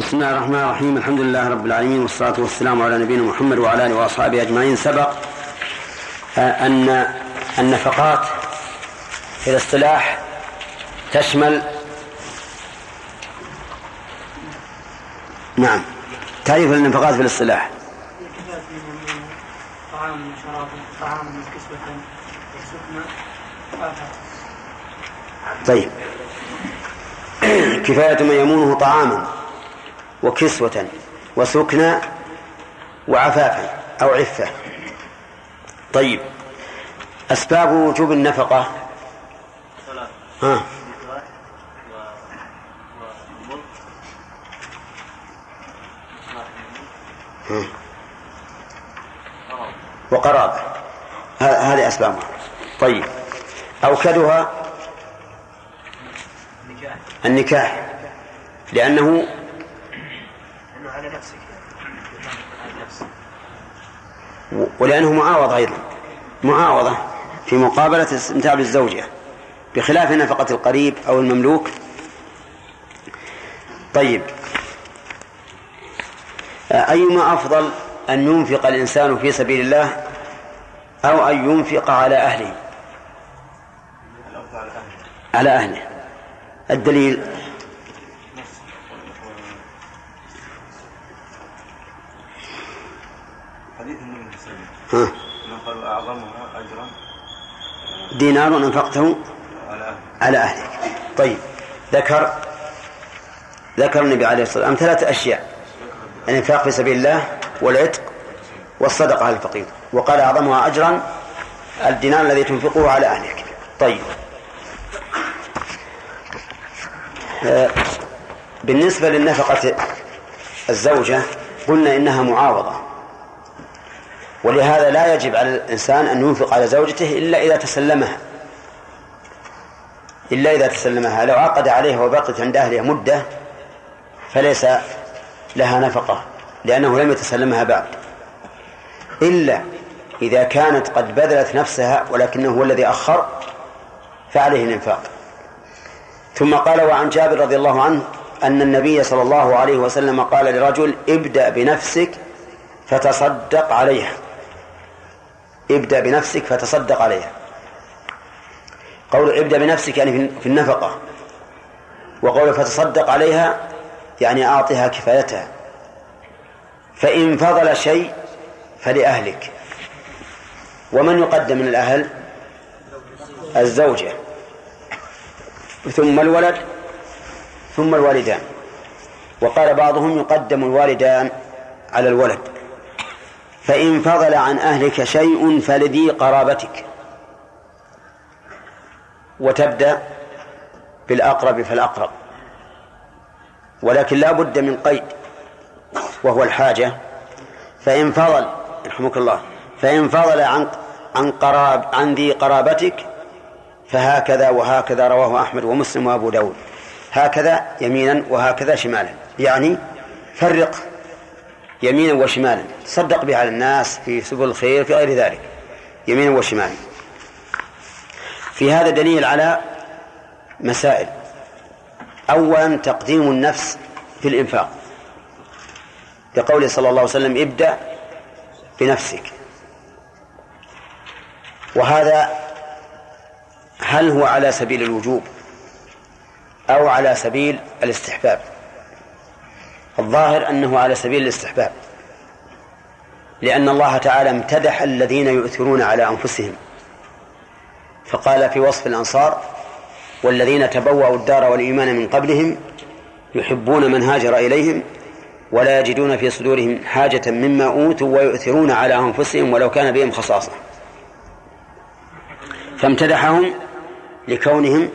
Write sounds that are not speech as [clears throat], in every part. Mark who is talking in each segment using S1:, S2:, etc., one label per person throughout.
S1: بسم الله الرحمن الرحيم الحمد لله رب العالمين والصلاة والسلام على نبينا محمد وعلى آله وأصحابه أجمعين سبق أن النفقات في الاصطلاح تشمل نعم تعريف النفقات في الاصطلاح طيب كفاية ما يمونه طعاما وكسوة وسكنى وعفافا أو عفة طيب أسباب وجوب النفقة ها وقرابة هذه أسبابها طيب أوكدها النكاح لأنه ولأنه معاوضة أيضا معاوضة في مقابلة استمتاع بالزوجة بخلاف نفقة القريب أو المملوك طيب أيما أفضل أن ينفق الإنسان في سبيل الله أو أن ينفق على أهله على أهله الدليل ها أعظمها أجرا دينار أنفقته على أهلك طيب ذكر ذكر النبي عليه الصلاة والسلام ثلاثة أشياء الإنفاق في سبيل الله والعتق والصدقة على الفقير وقال أعظمها أجرا الدينار الذي تنفقه على أهلك طيب آه، بالنسبة للنفقة الزوجة قلنا إنها معاوضة ولهذا لا يجب على الإنسان أن ينفق على زوجته إلا إذا تسلمها إلا إذا تسلمها لو عقد عليها وبقت عند أهلها مدة فليس لها نفقة لأنه لم يتسلمها بعد إلا إذا كانت قد بذلت نفسها ولكنه هو الذي أخر فعليه الإنفاق ثم قال وعن جابر رضي الله عنه أن النبي صلى الله عليه وسلم قال لرجل ابدأ بنفسك فتصدق عليها ابدأ بنفسك فتصدق عليها قول ابدأ بنفسك يعني في النفقة وقول فتصدق عليها يعني أعطها كفايتها فإن فضل شيء فلأهلك ومن يقدم من الأهل الزوجة ثم الولد ثم الوالدان وقال بعضهم يقدم الوالدان على الولد فإن فضل عن أهلك شيء فلذي قرابتك وتبدأ بالأقرب فالأقرب ولكن لا بد من قيد وهو الحاجة فإن فضل رحمك الله فإن فضل عن عن قراب عن ذي قرابتك فهكذا وهكذا رواه أحمد ومسلم وأبو داود هكذا يمينا وهكذا شمالا يعني فرق يمينا وشمالا تصدق به على الناس في سبل الخير في غير ذلك يمينا وشمالا في هذا دليل على مسائل أولا تقديم النفس في الإنفاق لقوله صلى الله عليه وسلم ابدأ بنفسك وهذا هل هو على سبيل الوجوب أو على سبيل الاستحباب الظاهر أنه على سبيل الاستحباب لأن الله تعالى امتدح الذين يؤثرون على أنفسهم فقال في وصف الأنصار والذين تبوأوا الدار والإيمان من قبلهم يحبون من هاجر إليهم ولا يجدون في صدورهم حاجة مما أوتوا ويؤثرون على أنفسهم ولو كان بهم خصاصة فامتدحهم لكونهم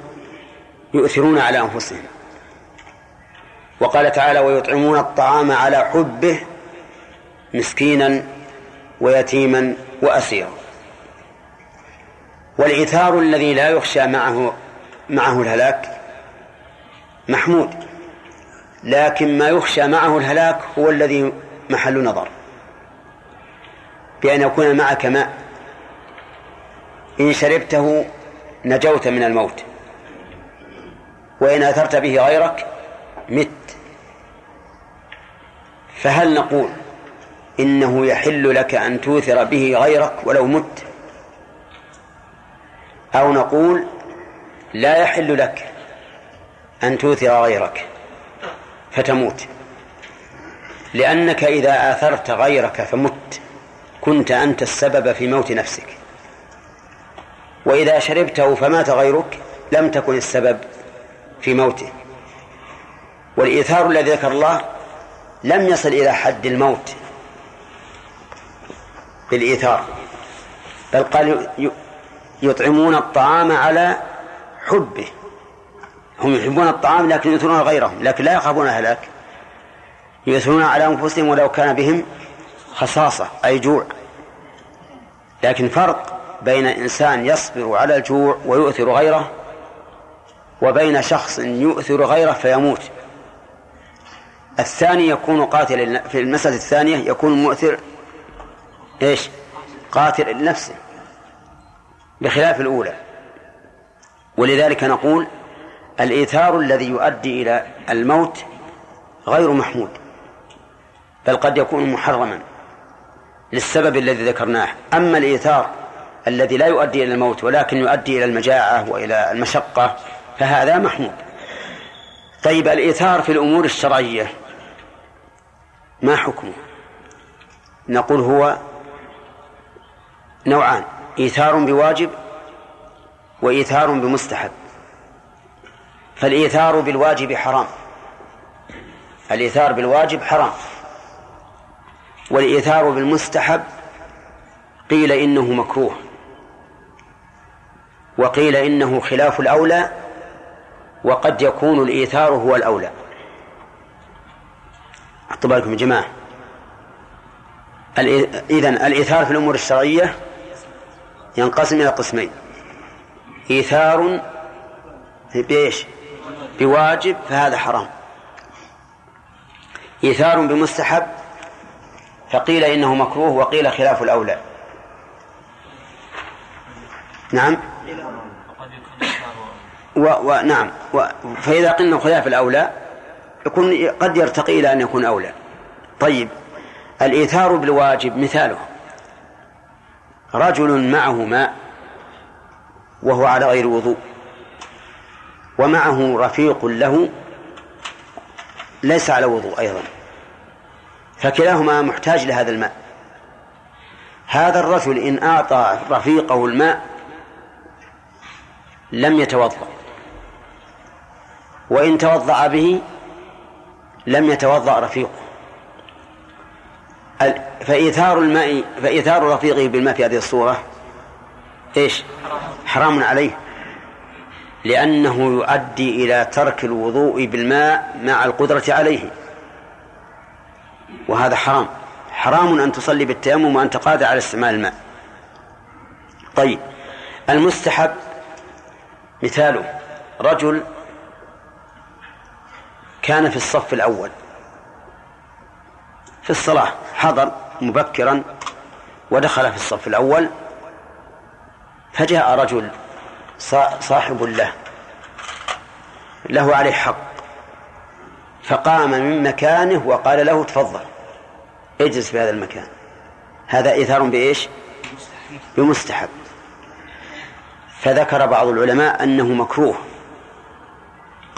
S1: يؤثرون على أنفسهم وقال تعالى ويطعمون الطعام على حبه مسكينا ويتيما وأسيرا والعثار الذي لا يخشى معه معه الهلاك محمود لكن ما يخشى معه الهلاك هو الذي محل نظر بأن يكون معك ماء إن شربته نجوت من الموت وإن أثرت به غيرك مت فهل نقول إنه يحل لك أن توثر به غيرك ولو مت أو نقول لا يحل لك أن توثر غيرك فتموت لأنك إذا آثرت غيرك فمت كنت أنت السبب في موت نفسك وإذا شربته فمات غيرك لم تكن السبب في موته والإيثار الذي ذكر الله لم يصل إلى حد الموت بالإيثار بل قال يطعمون الطعام على حبه هم يحبون الطعام لكن يؤثرون غيرهم لكن لا يخافون هلاك يؤثرون على أنفسهم ولو كان بهم خصاصة أي جوع لكن فرق بين إنسان يصبر على الجوع ويؤثر غيره وبين شخص يؤثر غيره فيموت الثاني يكون قاتل في المسألة الثانية يكون مؤثر ايش؟ قاتل لنفسه بخلاف الأولى ولذلك نقول الإيثار الذي يؤدي إلى الموت غير محمود بل قد يكون محرما للسبب الذي ذكرناه أما الإيثار الذي لا يؤدي إلى الموت ولكن يؤدي إلى المجاعة وإلى المشقة فهذا محمود طيب الإيثار في الأمور الشرعية ما حكمه نقول هو نوعان إيثار بواجب وإيثار بمستحب فالإيثار بالواجب حرام الإيثار بالواجب حرام والإيثار بالمستحب قيل إنه مكروه وقيل إنه خلاف الأولى وقد يكون الإيثار هو الأولى حطوا بالكم يا جماعة إذا الإيثار في الأمور الشرعية ينقسم إلى قسمين إيثار بإيش؟ بواجب فهذا حرام إيثار بمستحب فقيل إنه مكروه وقيل خلاف الأولى نعم و... و... نعم و... فإذا قلنا خلاف الأولى يكون قد يرتقي إلى أن يكون أولى طيب الإيثار بالواجب مثاله رجل معه ماء وهو على غير وضوء ومعه رفيق له ليس على وضوء أيضا فكلاهما محتاج لهذا الماء هذا الرجل إن أعطى رفيقه الماء لم يتوضأ وإن توضأ به لم يتوضأ رفيقه فإيثار الماء فإيثار رفيقه بالماء في هذه الصورة إيش حرام عليه لأنه يؤدي إلى ترك الوضوء بالماء مع القدرة عليه وهذا حرام حرام أن تصلي بالتيمم وأنت قادر على استعمال الماء طيب المستحب مثاله رجل كان في الصف الأول في الصلاة حضر مبكرا ودخل في الصف الأول فجاء رجل صاحب له له عليه حق فقام من مكانه وقال له تفضل اجلس في هذا المكان هذا إيثار بإيش بمستحب فذكر بعض العلماء أنه مكروه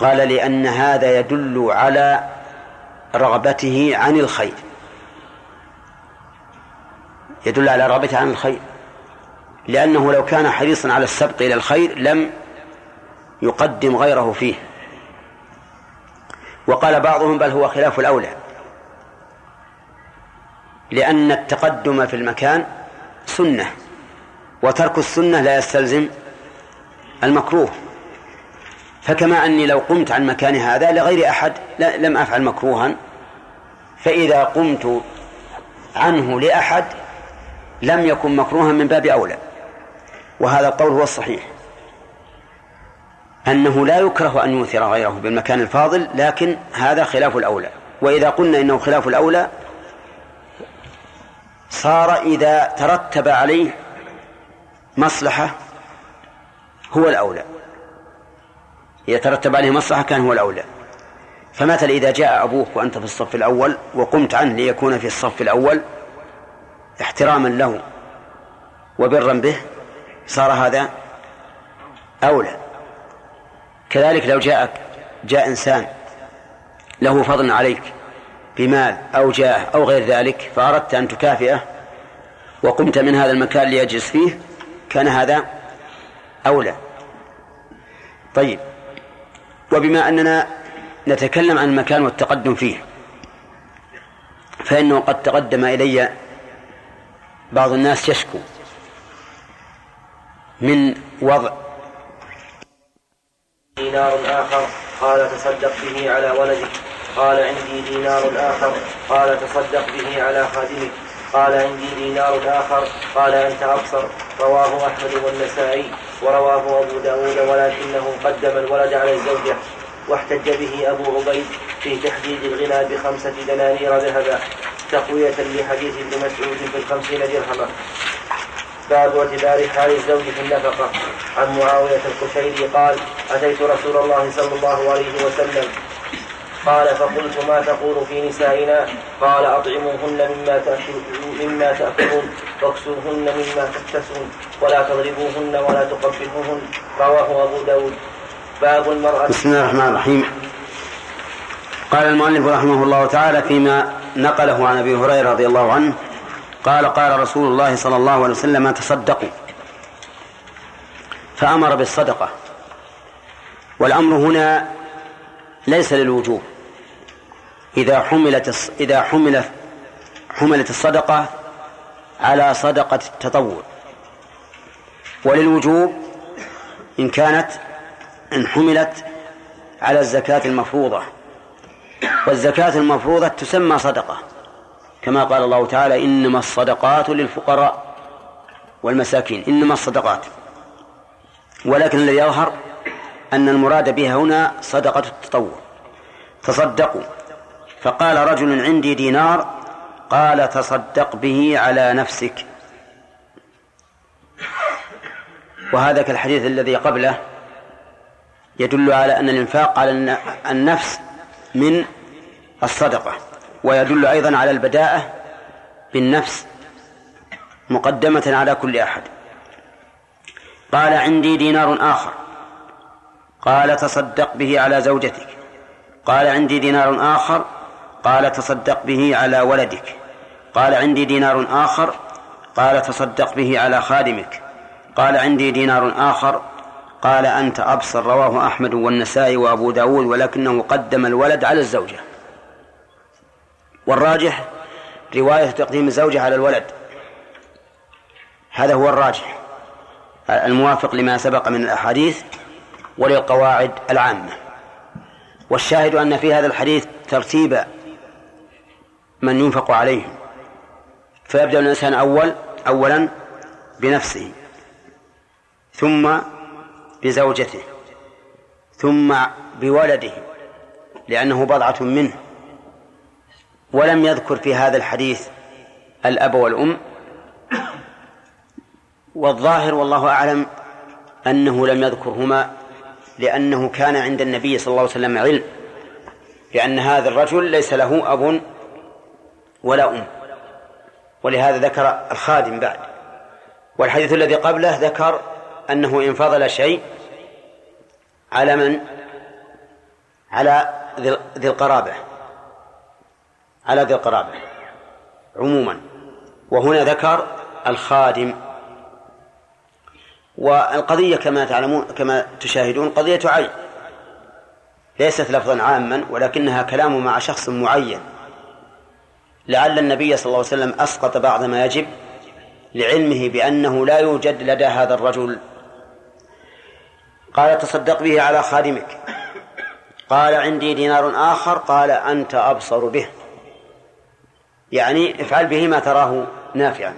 S1: قال لأن هذا يدل على رغبته عن الخير يدل على رغبته عن الخير لأنه لو كان حريصا على السبق إلى الخير لم يقدم غيره فيه وقال بعضهم بل هو خلاف الأولى لأن التقدم في المكان سنة وترك السنة لا يستلزم المكروه فكما أني لو قمت عن مكان هذا لغير أحد لم أفعل مكروها فإذا قمت عنه لأحد لم يكن مكروها من باب أولى وهذا القول هو الصحيح أنه لا يكره أن يوثر غيره بالمكان الفاضل لكن هذا خلاف الأولى وإذا قلنا إنه خلاف الأولى صار إذا ترتب عليه مصلحة هو الأولى يترتب عليه مصلحة كان هو الأولى فمثلا إذا جاء أبوك وأنت في الصف الأول وقمت عنه ليكون في الصف الأول احتراما له وبرا به صار هذا أولى كذلك لو جاءك جاء إنسان له فضل عليك بمال أو جاه أو غير ذلك فأردت أن تكافئه وقمت من هذا المكان ليجلس فيه كان هذا أولى طيب وبما أننا نتكلم عن المكان والتقدم فيه فإنه قد تقدم إلي بعض الناس يشكو من وضع دينار آخر قال تصدق به على ولدك قال عندي دينار آخر قال تصدق به على خادمك قال عندي دينار آخر قال أنت أبصر رواه أحمد والنسائي ورواه أبو داود ولكنه قدم الولد على الزوجة واحتج به أبو عبيد في تحديد الغنى بخمسة دنانير ذهبا تقوية لحديث ابن مسعود في الخمسين درهما باب اعتبار حال الزوج في النفقة عن معاوية القشيري قال أتيت رسول الله صلى الله عليه وسلم قال فقلت ما تقول في نسائنا قال أطعموهن مما مما تأكلون واكسوهن مما تكتسون ولا تضربوهن ولا تقبلوهن رواه أبو داود باب المرأة بسم الله الرحمن الرحيم قال المؤلف رحمه الله تعالى فيما نقله عن أبي هريرة رضي الله عنه قال قال رسول الله صلى الله عليه وسلم تصدقوا فأمر بالصدقة والأمر هنا ليس للوجوب إذا حملت إذا حملت حملت الصدقة على صدقة التطوع وللوجوب إن كانت إن حملت على الزكاة المفروضة والزكاة المفروضة تسمى صدقة كما قال الله تعالى إنما الصدقات للفقراء والمساكين إنما الصدقات ولكن الذي يظهر أن المراد بها هنا صدقة التطوع تصدقوا فقال رجل عندي دينار قال تصدق به على نفسك وهذا كالحديث الذي قبله يدل على أن الإنفاق على النفس من الصدقة ويدل أيضا على البداءة بالنفس مقدمة على كل أحد قال عندي دينار آخر قال تصدق به على زوجتك قال عندي دينار آخر قال تصدق به على ولدك قال عندي دينار آخر قال تصدق به على خادمك قال عندي دينار آخر قال أنت أبصر رواه أحمد والنسائي وأبو داود ولكنه قدم الولد على الزوجة والراجح رواية تقديم الزوجة على الولد هذا هو الراجح الموافق لما سبق من الأحاديث وللقواعد العامة والشاهد أن في هذا الحديث ترتيب من ينفق عليهم فيبدأ الإنسان أول أولا بنفسه ثم بزوجته ثم بولده لأنه بضعة منه ولم يذكر في هذا الحديث الأب والأم والظاهر والله أعلم أنه لم يذكرهما لأنه كان عند النبي صلى الله عليه وسلم علم لأن هذا الرجل ليس له أب ولا أم ولهذا ذكر الخادم بعد والحديث الذي قبله ذكر أنه إن فضل شيء على من على ذي القرابة على ذي القرابة عموما وهنا ذكر الخادم والقضية كما تعلمون كما تشاهدون قضية عين ليست لفظا عاما ولكنها كلام مع شخص معين لعل النبي صلى الله عليه وسلم أسقط بعض ما يجب لعلمه بأنه لا يوجد لدى هذا الرجل قال تصدق به على خادمك قال عندي دينار آخر قال أنت أبصر به يعني افعل به ما تراه نافعا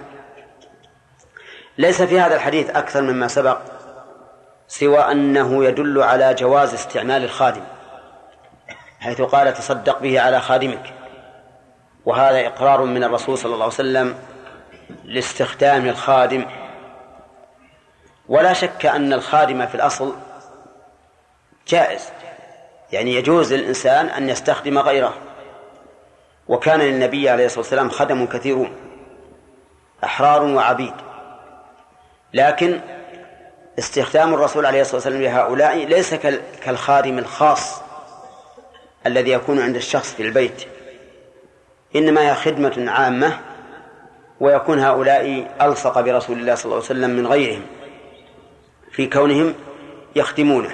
S1: ليس في هذا الحديث أكثر مما سبق سوى أنه يدل على جواز استعمال الخادم حيث قال تصدق به على خادمك وهذا إقرار من الرسول صلى الله عليه وسلم لاستخدام الخادم ولا شك أن الخادم في الأصل جائز يعني يجوز للإنسان أن يستخدم غيره وكان للنبي عليه الصلاة والسلام خدم كثيرون أحرار وعبيد لكن استخدام الرسول عليه الصلاة والسلام لهؤلاء ليس كالخادم الخاص الذي يكون عند الشخص في البيت إنما هي خدمة عامة ويكون هؤلاء ألصق برسول الله صلى الله عليه وسلم من غيرهم في كونهم يخدمونه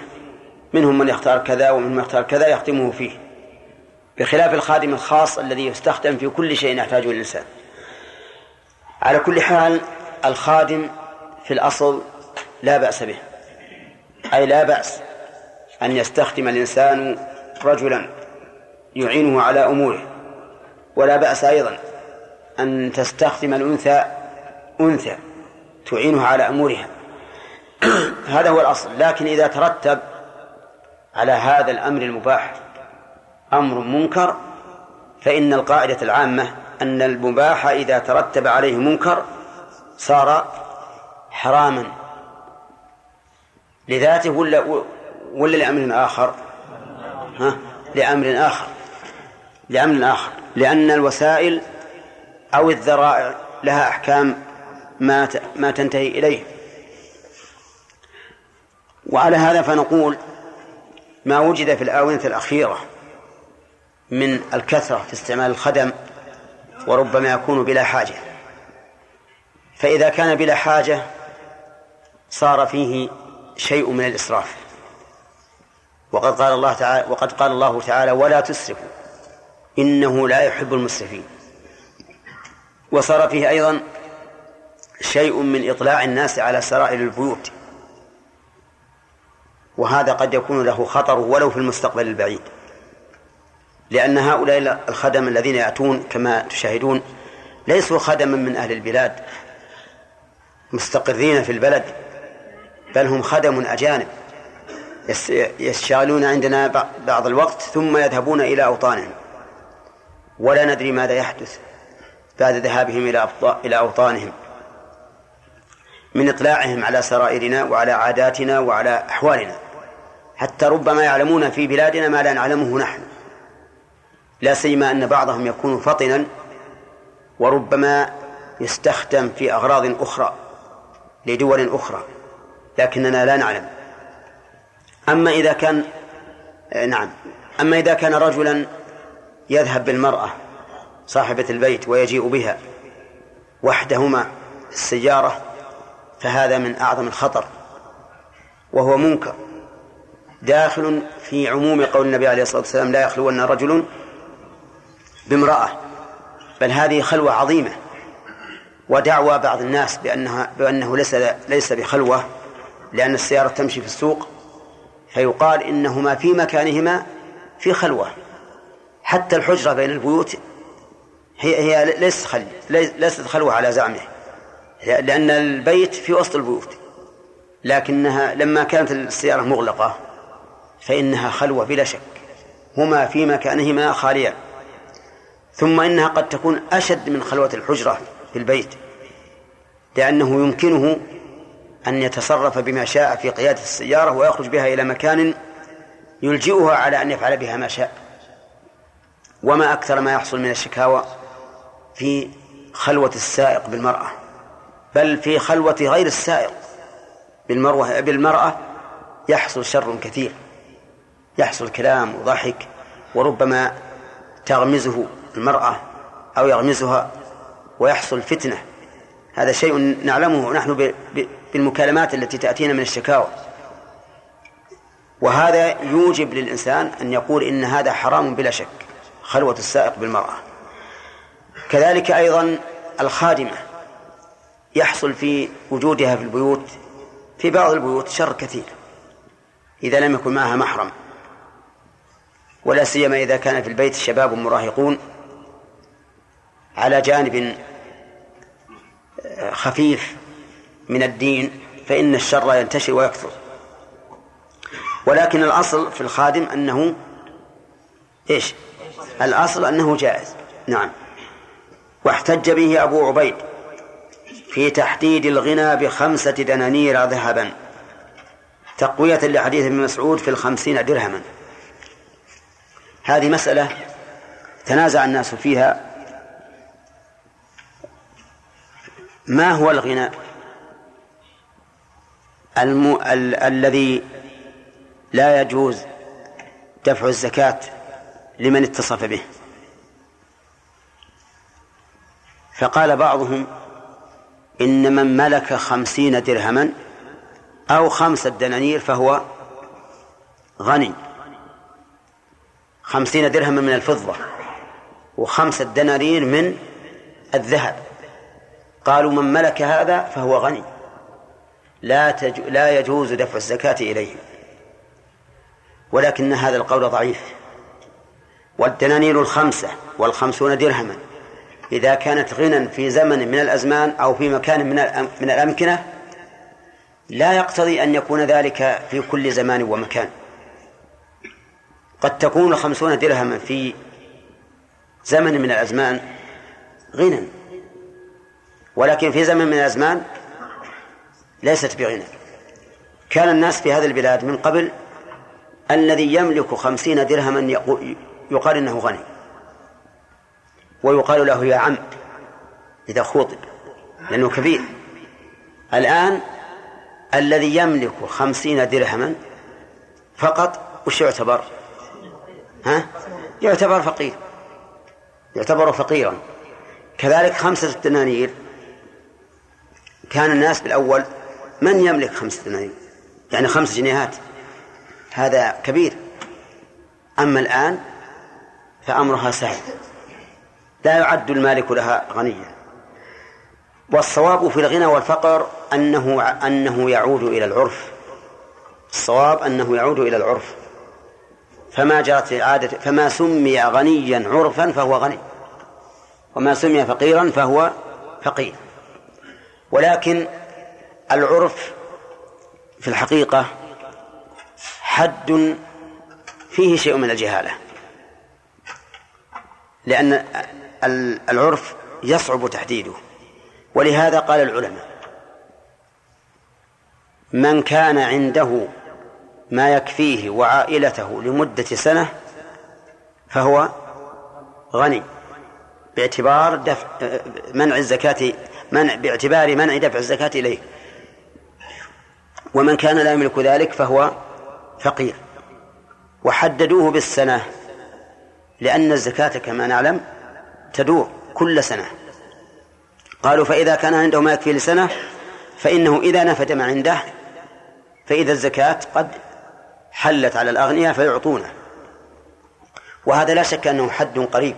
S1: منهم من يختار كذا ومنهم من يختار كذا يخدمه فيه بخلاف الخادم الخاص الذي يستخدم في كل شيء يحتاجه الإنسان على كل حال الخادم في الأصل لا بأس به أي لا بأس أن يستخدم الإنسان رجلا يعينه على أموره ولا بأس أيضا أن تستخدم الأنثى أنثى تعينها على أمورها [clears throat] هذا هو الأصل لكن إذا ترتب على هذا الأمر المباح أمر منكر فإن القاعدة العامة أن المباح إذا ترتب عليه منكر صار حراما لذاته ولا ولا لأمر آخر؟ ها؟ لأمر آخر لأمر آخر لأن الوسائل أو الذرائع لها أحكام ما ما تنتهي إليه وعلى هذا فنقول ما وجد في الآونة الأخيرة من الكثرة في استعمال الخدم وربما يكون بلا حاجة فإذا كان بلا حاجة صار فيه شيء من الإسراف وقد قال الله تعالى وقد قال الله تعالى ولا تسرفوا إنه لا يحب المسرفين وصار فيه أيضا شيء من إطلاع الناس على سرائر البيوت وهذا قد يكون له خطر ولو في المستقبل البعيد لأن هؤلاء الخدم الذين يأتون كما تشاهدون ليسوا خدما من أهل البلاد مستقرين في البلد بل هم خدم أجانب يشتغلون عندنا بعض الوقت ثم يذهبون إلى أوطانهم ولا ندري ماذا يحدث بعد ذهابهم إلى إلى أوطانهم من إطلاعهم على سرائرنا وعلى عاداتنا وعلى أحوالنا حتى ربما يعلمون في بلادنا ما لا نعلمه نحن لا سيما أن بعضهم يكون فطنا وربما يستخدم في أغراض أخرى لدول أخرى لكننا لا نعلم أما إذا كان نعم أما إذا كان رجلا يذهب بالمرأة صاحبة البيت ويجيء بها وحدهما في السيارة فهذا من أعظم الخطر وهو منكر داخل في عموم قول النبي عليه الصلاة والسلام لا يخلون رجل بامرأة بل هذه خلوة عظيمة ودعوى بعض الناس بأنها بأنه ليس ليس بخلوة لأن السيارة تمشي في السوق فيقال إنهما في مكانهما في خلوة حتى الحجرة بين البيوت هي هي ليست خل ليست خلوة على زعمه لأن البيت في وسط البيوت لكنها لما كانت السيارة مغلقة فإنها خلوة بلا شك هما في مكانهما خاليان ثم إنها قد تكون أشد من خلوة الحجرة في البيت لأنه يمكنه أن يتصرف بما شاء في قيادة السيارة ويخرج بها إلى مكان يلجئها على أن يفعل بها ما شاء وما أكثر ما يحصل من الشكاوى في خلوة السائق بالمرأة بل في خلوة غير السائق بالمروة بالمرأة يحصل شر كثير يحصل كلام وضحك وربما تغمزه المرأة أو يغمزها ويحصل فتنة هذا شيء نعلمه نحن بالمكالمات التي تأتينا من الشكاوى وهذا يوجب للإنسان أن يقول إن هذا حرام بلا شك خلوة السائق بالمرأة كذلك أيضا الخادمة يحصل في وجودها في البيوت في بعض البيوت شر كثير إذا لم يكن معها محرم ولا سيما إذا كان في البيت شباب مراهقون على جانب آه، خفيف من الدين فإن الشر ينتشر ويكثر ولكن الأصل في الخادم أنه إيش؟ الأصل أنه جائز نعم واحتج به أبو عبيد في تحديد الغنى بخمسة دنانير ذهبا تقوية لحديث ابن مسعود في الخمسين درهما هذه مسألة تنازع الناس فيها ما هو الغنى الم... ال... الذي لا يجوز دفع الزكاة لمن اتصف به فقال بعضهم إن من ملك خمسين درهما أو خمسة دنانير فهو غني خمسين درهما من الفضة وخمسة دنانير من الذهب قالوا من ملك هذا فهو غني لا تج... لا يجوز دفع الزكاة إليه ولكن هذا القول ضعيف والدنانير الخمسة والخمسون درهما إذا كانت غنى في زمن من الأزمان أو في مكان من من الأمكنة لا يقتضي أن يكون ذلك في كل زمان ومكان قد تكون خمسون درهما في زمن من الأزمان غنى ولكن في زمن من الأزمان ليست بغنى كان الناس في هذه البلاد من قبل الذي يملك خمسين درهما يقال إنه غني ويقال له يا عم إذا خوطب لأنه كبير الآن الذي يملك خمسين درهما فقط وش يعتبر ها؟ يعتبر فقير يعتبر فقيرا كذلك خمسة دنانير كان الناس بالأول من يملك خمسة دنانير يعني خمس جنيهات هذا كبير أما الآن فأمرها سهل لا يعد المالك لها غنيا والصواب في الغنى والفقر أنه أنه يعود إلى العرف الصواب أنه يعود إلى العرف فما جرت العادة فما سمي غنيا عرفا فهو غني وما سمي فقيرا فهو فقير ولكن العرف في الحقيقة حد فيه شيء من الجهالة لأن العرف يصعب تحديده ولهذا قال العلماء من كان عنده ما يكفيه وعائلته لمدة سنة فهو غني باعتبار دفع منع الزكاة منع باعتبار منع دفع الزكاة إليه ومن كان لا يملك ذلك فهو فقير وحددوه بالسنة لأن الزكاة كما نعلم تدور كل سنة قالوا فإذا كان عنده ما يكفي لسنة فإنه إذا نفد ما عنده فإذا الزكاة قد حلت على الأغنياء فيعطونه وهذا لا شك أنه حد قريب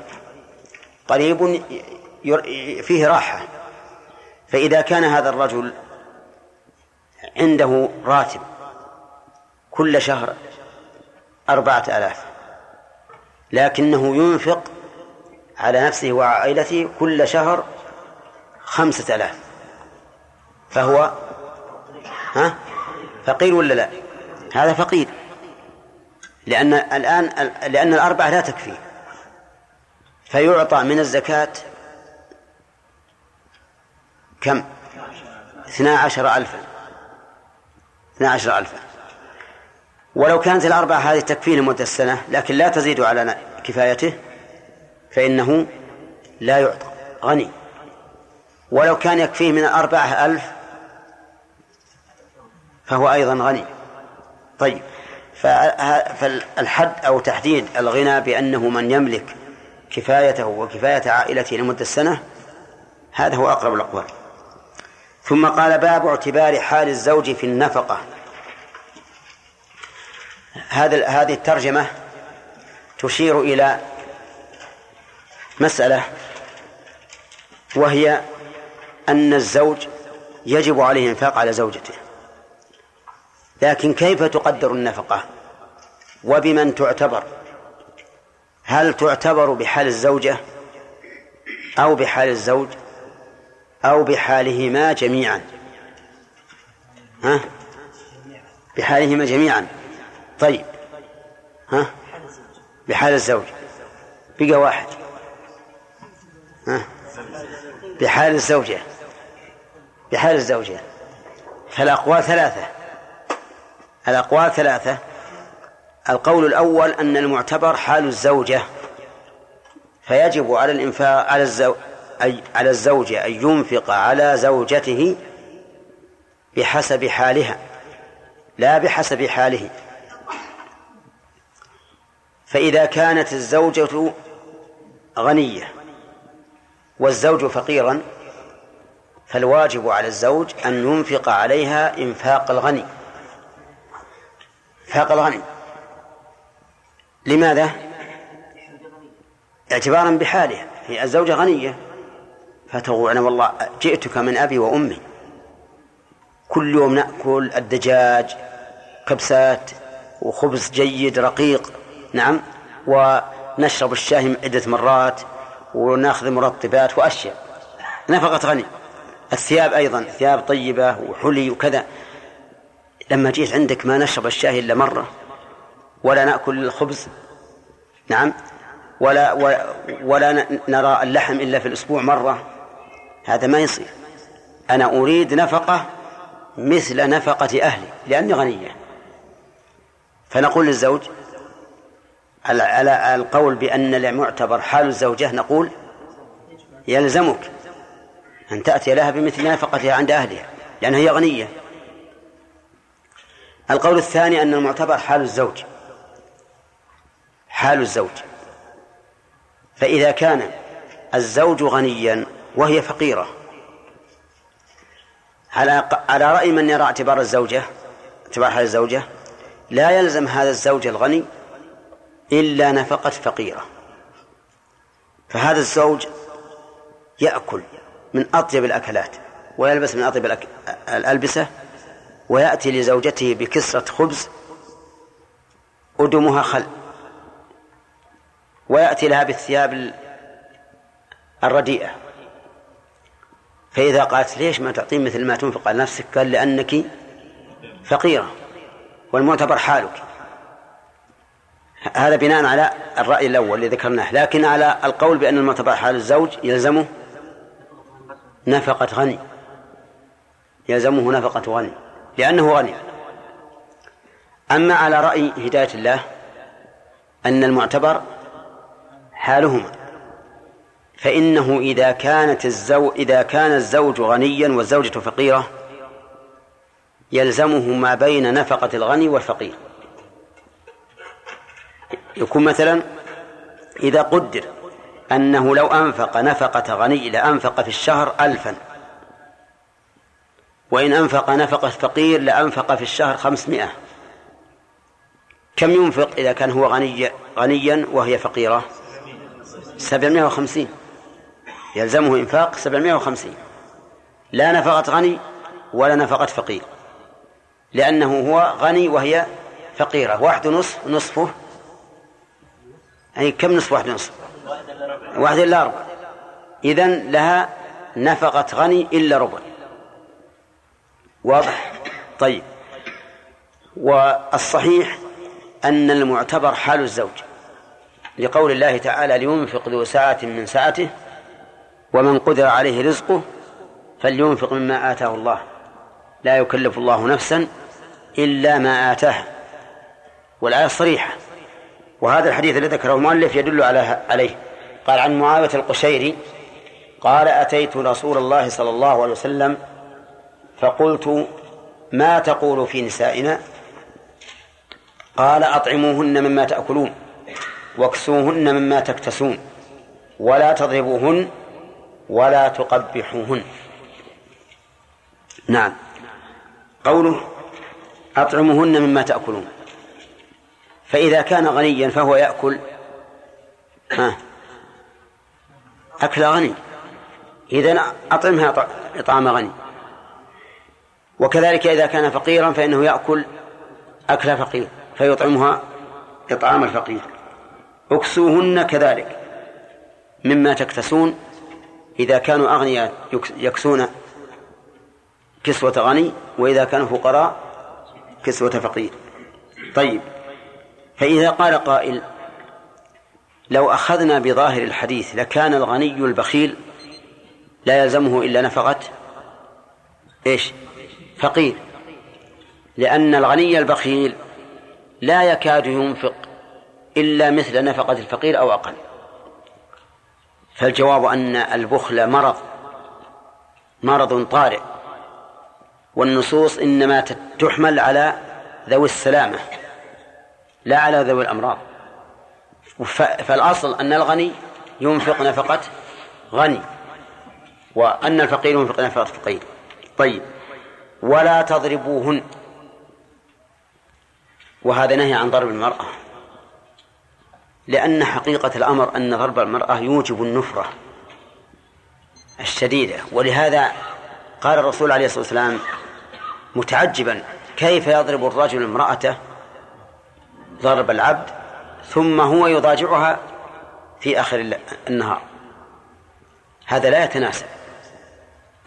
S1: قريب فيه راحة فإذا كان هذا الرجل عنده راتب كل شهر أربعة آلاف لكنه ينفق على نفسه وعائلته كل شهر خمسة آلاف فهو ها فقير ولا لا هذا فقير لأن الآن لأن الأربعة لا تكفي فيعطى من الزكاة كم؟ اثنا عشر ألفا اثنا عشر ألفا ولو كانت الأربعة هذه تكفيه لمدة السنة لكن لا تزيد على كفايته فإنه لا يعطى غني ولو كان يكفيه من الأربعة ألف فهو أيضا غني طيب فالحد أو تحديد الغنى بأنه من يملك كفايته وكفاية عائلته لمدة السنة هذا هو أقرب الأقوال ثم قال باب اعتبار حال الزوج في النفقة هذا هذه الترجمة تشير إلى مسألة وهي أن الزوج يجب عليه الإنفاق على زوجته لكن كيف تقدر النفقة وبمن تعتبر هل تعتبر بحال الزوجة أو بحال الزوج أو بحالهما جميعا ها بحالهما جميعا طيب ها بحال الزوج بقى واحد ها بحال الزوجة بحال الزوجة فالأقوال ثلاثة الأقوال ثلاثة القول الأول أن المعتبر حال الزوجة فيجب على الإنفاق على الزوج أي على الزوجة أن ينفق على زوجته بحسب حالها لا بحسب حاله فإذا كانت الزوجة غنية والزوج فقيرا فالواجب على الزوج أن ينفق عليها إنفاق الغني إنفاق الغني لماذا؟ اعتبارا بحالها هي الزوجة غنية فتقول أنا والله جئتك من أبي وأمي كل يوم نأكل الدجاج كبسات وخبز جيد رقيق نعم ونشرب الشاي عدة مرات وناخذ مرطبات وأشياء نفقة غني الثياب أيضا ثياب طيبة وحلي وكذا لما جيت عندك ما نشرب الشاي إلا مرة ولا نأكل الخبز نعم ولا ولا نرى اللحم إلا في الأسبوع مرة هذا ما يصير أنا أريد نفقة مثل نفقة أهلي لأني غنية فنقول للزوج على على القول بأن المعتبر حال الزوجة نقول يلزمك أن تأتي لها بمثل نفقتها عند أهلها لأنها هي غنية القول الثاني أن المعتبر حال الزوج حال الزوج فإذا كان الزوج غنيا وهي فقيرة على على رأي من يرى اعتبار الزوجة اعتبار حال الزوجة لا يلزم هذا الزوج الغني إلا نفقة فقيرة فهذا الزوج يأكل من أطيب الأكلات ويلبس من أطيب الألبسة ويأتي لزوجته بكسرة خبز أدمها خل ويأتي لها بالثياب الرديئة فإذا قالت ليش ما تعطين مثل ما تنفق على نفسك قال لأنك فقيرة والمعتبر حالك هذا بناء على الرأي الأول الذي ذكرناه لكن على القول بأن المتبع حال الزوج يلزمه نفقة غني يلزمه نفقة غني لأنه غني أما على رأي هداية الله أن المعتبر حالهما فإنه إذا كانت الزو إذا كان الزوج غنيا والزوجة فقيرة يلزمه ما بين نفقة الغني والفقير يكون مثلا إذا قدر أنه لو أنفق نفقة غني لأنفق في الشهر ألفا وإن أنفق نفقة فقير لأنفق في الشهر خمسمائة كم ينفق إذا كان هو غني غنيا وهي فقيرة سبعمائة وخمسين يلزمه إنفاق سبعمائة وخمسين لا نفقة غني ولا نفقة فقير لأنه هو غني وهي فقيرة واحد نصف نصفه يعني كم نصف واحد نصف واحد إلا ربع إذا لها نفقة غني إلا ربع واضح طيب والصحيح أن المعتبر حال الزوج لقول الله تعالى لينفق ذو ساعة من سعته ومن قدر عليه رزقه فلينفق مما آتاه الله لا يكلف الله نفسا إلا ما آتاها والآية صريحة وهذا الحديث الذي ذكره المؤلف يدل على عليه قال عن معاوية القشيري قال أتيت رسول الله صلى الله عليه وسلم فقلت ما تقول في نسائنا قال أطعموهن مما تأكلون واكسوهن مما تكتسون ولا تضربوهن ولا تقبحوهن نعم قوله أطعموهن مما تأكلون فإذا كان غنيا فهو يأكل ها أكل غني إذا أطعمها إطعام غني وكذلك إذا كان فقيرا فإنه يأكل أكل فقير فيطعمها إطعام الفقير اكسوهن كذلك مما تكتسون إذا كانوا أغنياء يكسون كسوة غني وإذا كانوا فقراء كسوة فقير طيب فإذا قال قائل لو أخذنا بظاهر الحديث لكان الغني البخيل لا يلزمه إلا نفقة إيش فقير لأن الغني البخيل لا يكاد ينفق إلا مثل نفقة الفقير أو أقل فالجواب أن البخل مرض مرض طارئ والنصوص إنما تحمل على ذوي السلامة لا على ذوي الأمراض فالأصل أن الغني ينفق نفقة غني وأن الفقير ينفق نفقة فقير طيب ولا تضربوهن وهذا نهي عن ضرب المرأة لأن حقيقة الأمر أن ضرب المرأة يوجب النفرة الشديدة ولهذا قال الرسول عليه الصلاة والسلام متعجبا كيف يضرب الرجل امرأته ضرب العبد ثم هو يضاجعها في آخر النهار هذا لا يتناسب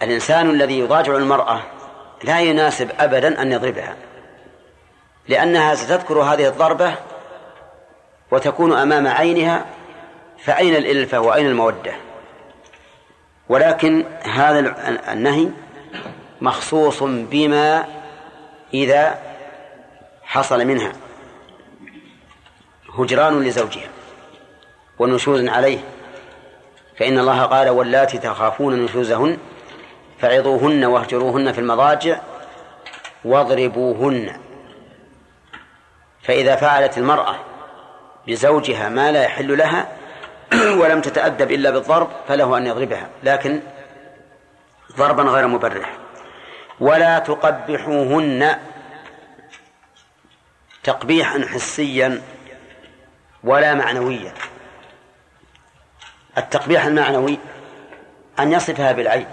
S1: الإنسان الذي يضاجع المرأة لا يناسب أبدا أن يضربها لأنها ستذكر هذه الضربة وتكون أمام عينها فأين الإلفة وأين المودة ولكن هذا النهي مخصوص بما إذا حصل منها هجران لزوجها ونشوز عليه فإن الله قال واللاتي تخافون نشوزهن فعظوهن واهجروهن في المضاجع واضربوهن فإذا فعلت المرأة بزوجها ما لا يحل لها [clears throat] ولم تتأدب إلا بالضرب فله أن يضربها لكن ضربا غير مبرح ولا تقبحوهن تقبيحا حسيا ولا معنوية التقبيح المعنوي أن يصفها بالعيب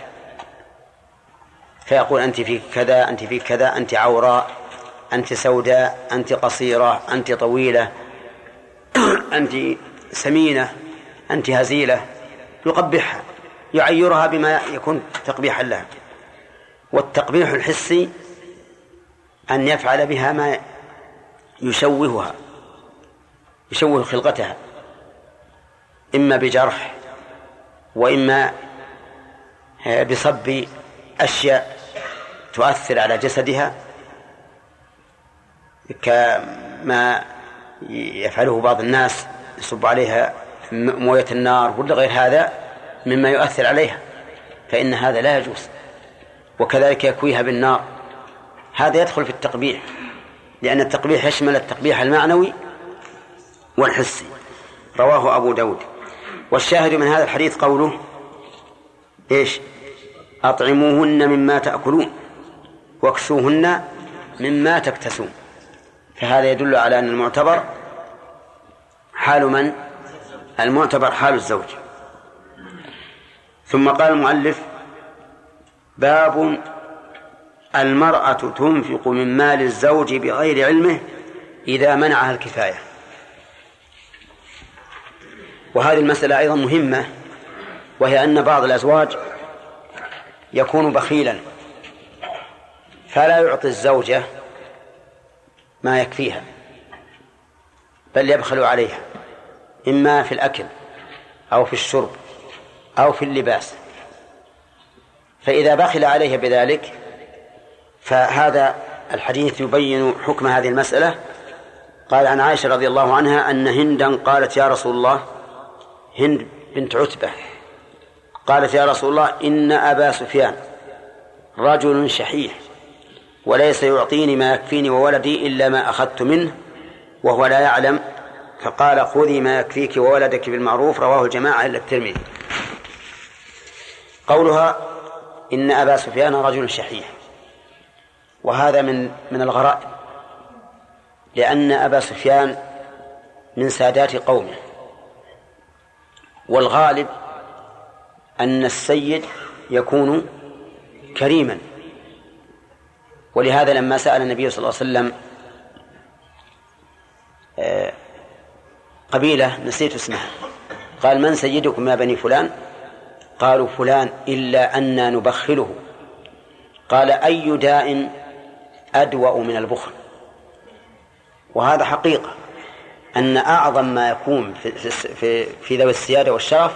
S1: فيقول أنت في كذا أنت في كذا أنت عوراء أنت سوداء أنت قصيرة أنت طويلة [clears throat] أنت سمينة أنت هزيلة يقبحها يعيرها بما يكون تقبيحا لها والتقبيح الحسي أن يفعل بها ما يشوهها يشوه خلقتها إما بجرح وإما آه، بصب أشياء تؤثر على جسدها كما يفعله بعض الناس يصب عليها موية النار ولا غير هذا مما يؤثر عليها فإن هذا لا يجوز وكذلك يكويها بالنار هذا يدخل في التقبيح لأن التقبيح يشمل التقبيح المعنوي والحسي رواه أبو داود والشاهد من هذا الحديث قوله إيش أطعموهن مما تأكلون واكسوهن مما تكتسون فهذا يدل على أن المعتبر حال من المعتبر حال الزوج ثم قال المؤلف باب المرأة تنفق من مال الزوج بغير علمه إذا منعها الكفاية وهذه المسألة أيضا مهمة وهي أن بعض الأزواج يكون بخيلا فلا يعطي الزوجة ما يكفيها بل يبخل عليها إما في الأكل أو في الشرب أو في اللباس فإذا بخل عليها بذلك فهذا الحديث يبين حكم هذه المسألة قال عن عائشة رضي الله عنها أن هندا قالت يا رسول الله هند بنت عتبة قالت يا رسول الله إن أبا سفيان رجل شحيح وليس يعطيني ما يكفيني وولدي إلا ما أخذت منه وهو لا يعلم فقال خذي ما يكفيك وولدك بالمعروف رواه الجماعة إلا الترمذي قولها إن أبا سفيان رجل شحيح وهذا من من الغرائب لأن أبا سفيان من سادات قومه والغالب أن السيد يكون كريما ولهذا لما سأل النبي صلى الله عليه وسلم آه، قبيلة نسيت اسمها قال من سيدكم يا بني فلان قالوا فلان إلا أنا نبخله قال أي داء أدوأ من البخل وهذا حقيقة أن أعظم ما يكون في في في ذوي السيادة والشرف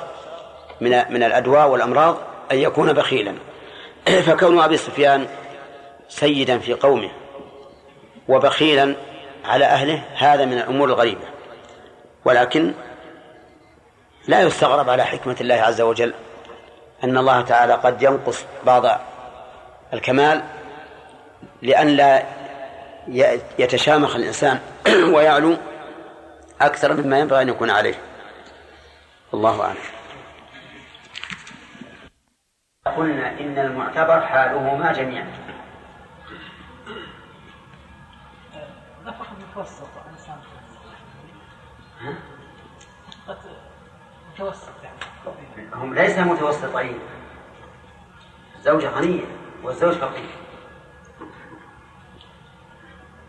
S1: من من الأدواء والأمراض أن يكون بخيلا [clears throat] فكون أبي سفيان سيدا في قومه وبخيلا على أهله هذا من الأمور الغريبة ولكن لا يستغرب على حكمة الله عز وجل أن الله تعالى قد ينقص بعض الكمال لئلا يتشامخ الإنسان [clears throat] ويعلو أكثر مما ينبغي أن يكون عليه الله أعلم قلنا إن المعتبر حالهما جميعا متوسط يعني هم ليس متوسطين الزوجة غنية والزوج فقير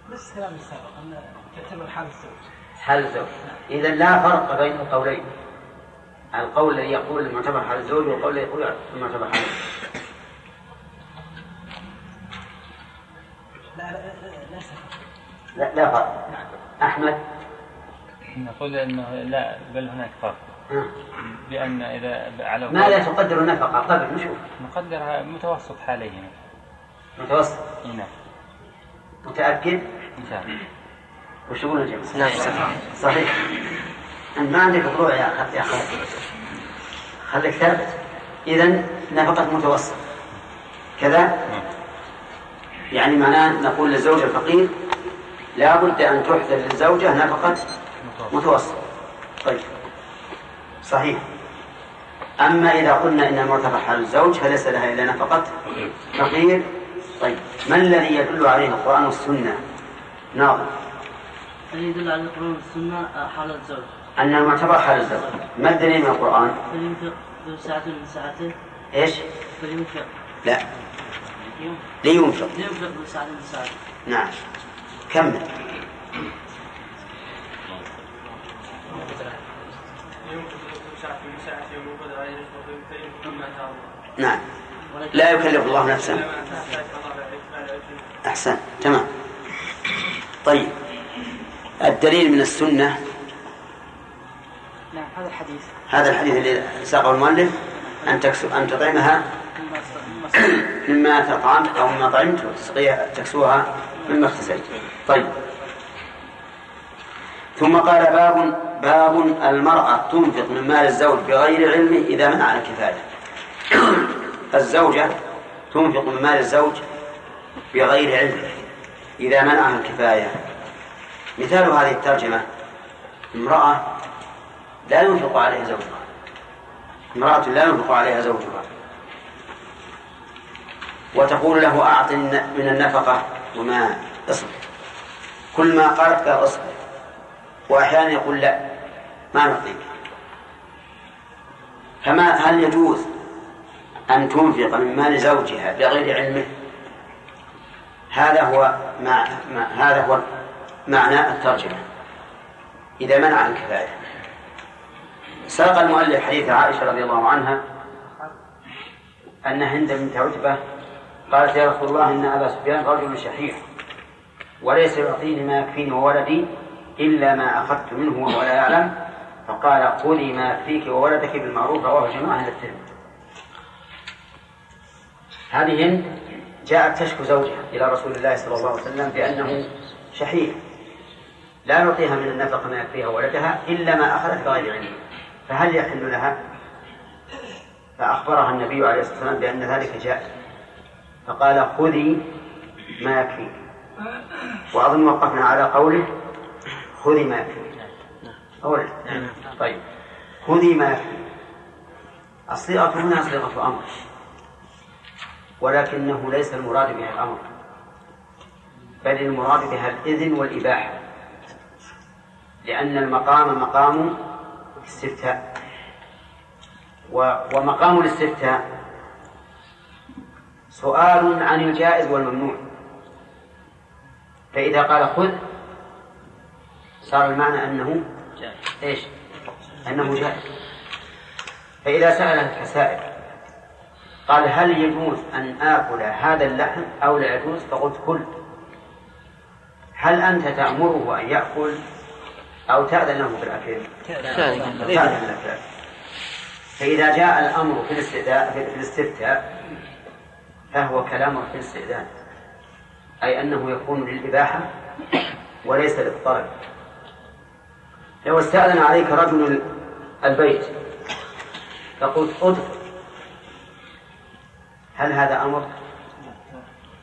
S2: نفس كلام السابق أن تعتبر حال الزوج
S1: حال الزوج إذا لا فرق بين القولين القول الذي يقول المعتبر حال الزوج والقول الذي يقول المعتبر حال الزوج لا لا فرق أحمد
S3: نقول انه لا بل هناك فرق لان آه. اذا
S1: على ما لا تقدر النفقه قبل نشوف
S3: نقدر متوسط حاليا
S1: متوسط نعم متاكد ان شاء الله وش يقول نعم صحيح أنت ما عندك فروع يا يا خالد خليك ثابت إذا نفقة متوسط كذا نعم. يعني معناه نقول للزوج الفقير لا بد أن تحدث للزوجة نفقة متوسط طيب صحيح أما إذا قلنا إن المرتفع حال الزوج فليس لها إلا نفقة فقير طيب ما الذي يدل عليه القرآن والسنة ناظر الذي يدل على القرآن
S4: والسنة آه، حال الزوج أن المعتبر حال الزوج ما الدليل من القرآن؟ فلينفق ذو ساعة من ساعته إيش؟ فلينفق لا
S1: لينفق لينفق ذو ساعة من ساعته نعم
S4: كمل نعم
S1: لا يكلف الله نفسا أحسن تمام طيب الدليل من السنة
S2: نعم هذا الحديث هذا الحديث
S1: اللي ساقه المؤلف أن تكسو أن تطعمها مما تطعم أو مما طعمت تكسوها مما اختزيت طيب ثم قال باب باب المرأة تنفق من مال الزوج بغير علمه إذا منع الكفاية الزوجة تنفق من مال الزوج بغير علمه إذا منعها الكفاية مثال هذه الترجمة امرأة لا ينفق عليها زوجها امرأة لا ينفق عليها زوجها وتقول له أعط من النفقة وما اصبر كل ما قالت قال اصبر وأحيانا يقول لا ما نعطيك فما هل يجوز أن تنفق من مال زوجها بغير علمه هذا هو ما, ما هذا هو معنى الترجمة إذا منع الكفاية ساق المؤلف حديث عائشة رضي الله عنها أن هند بنت عتبة قالت يا رسول الله إن أبا سفيان رجل شحيح وليس يعطيني ما يكفيني وولدي إلا ما أخذت منه وهو لا يعلم فقال خذي ما يكفيك وولدك بالمعروف رواه جماعة الترمذي هذه هند جاءت تشكو زوجها إلى رسول الله صلى الله عليه وسلم بأنه شحيح لا نعطيها من النفقة ما يكفيها ولدها إلا ما أخذت بغير علم فهل يحل لها؟ فأخبرها النبي عليه الصلاة والسلام بأن ذلك جاء فقال خذي ما يكفيك وأظن وقفنا على قوله خذي ما يكفيك أولا طيب خذي ما يكفيك الصيغة هنا صيغة أمر ولكنه ليس المراد بها الأمر بل المراد بها الإذن والإباحة لأن المقام مقام استفتاء ومقام الاستفتاء سؤال عن الجائز والممنوع فإذا قال خذ صار المعنى أنه إيش أنه جائز فإذا سأله السائل قال هل يجوز أن آكل هذا اللحم أو لا يجوز فقلت كل هل أنت تأمره أن يأكل أو تأذن له في الأكل تأذن له في فإذا جاء الأمر في الاستئذاء في الاستفتاء فهو كلام في الاستئذان أي أنه يكون للإباحة وليس للطلب لو استأذن عليك رجل البيت فقلت ادخل هل هذا أمر؟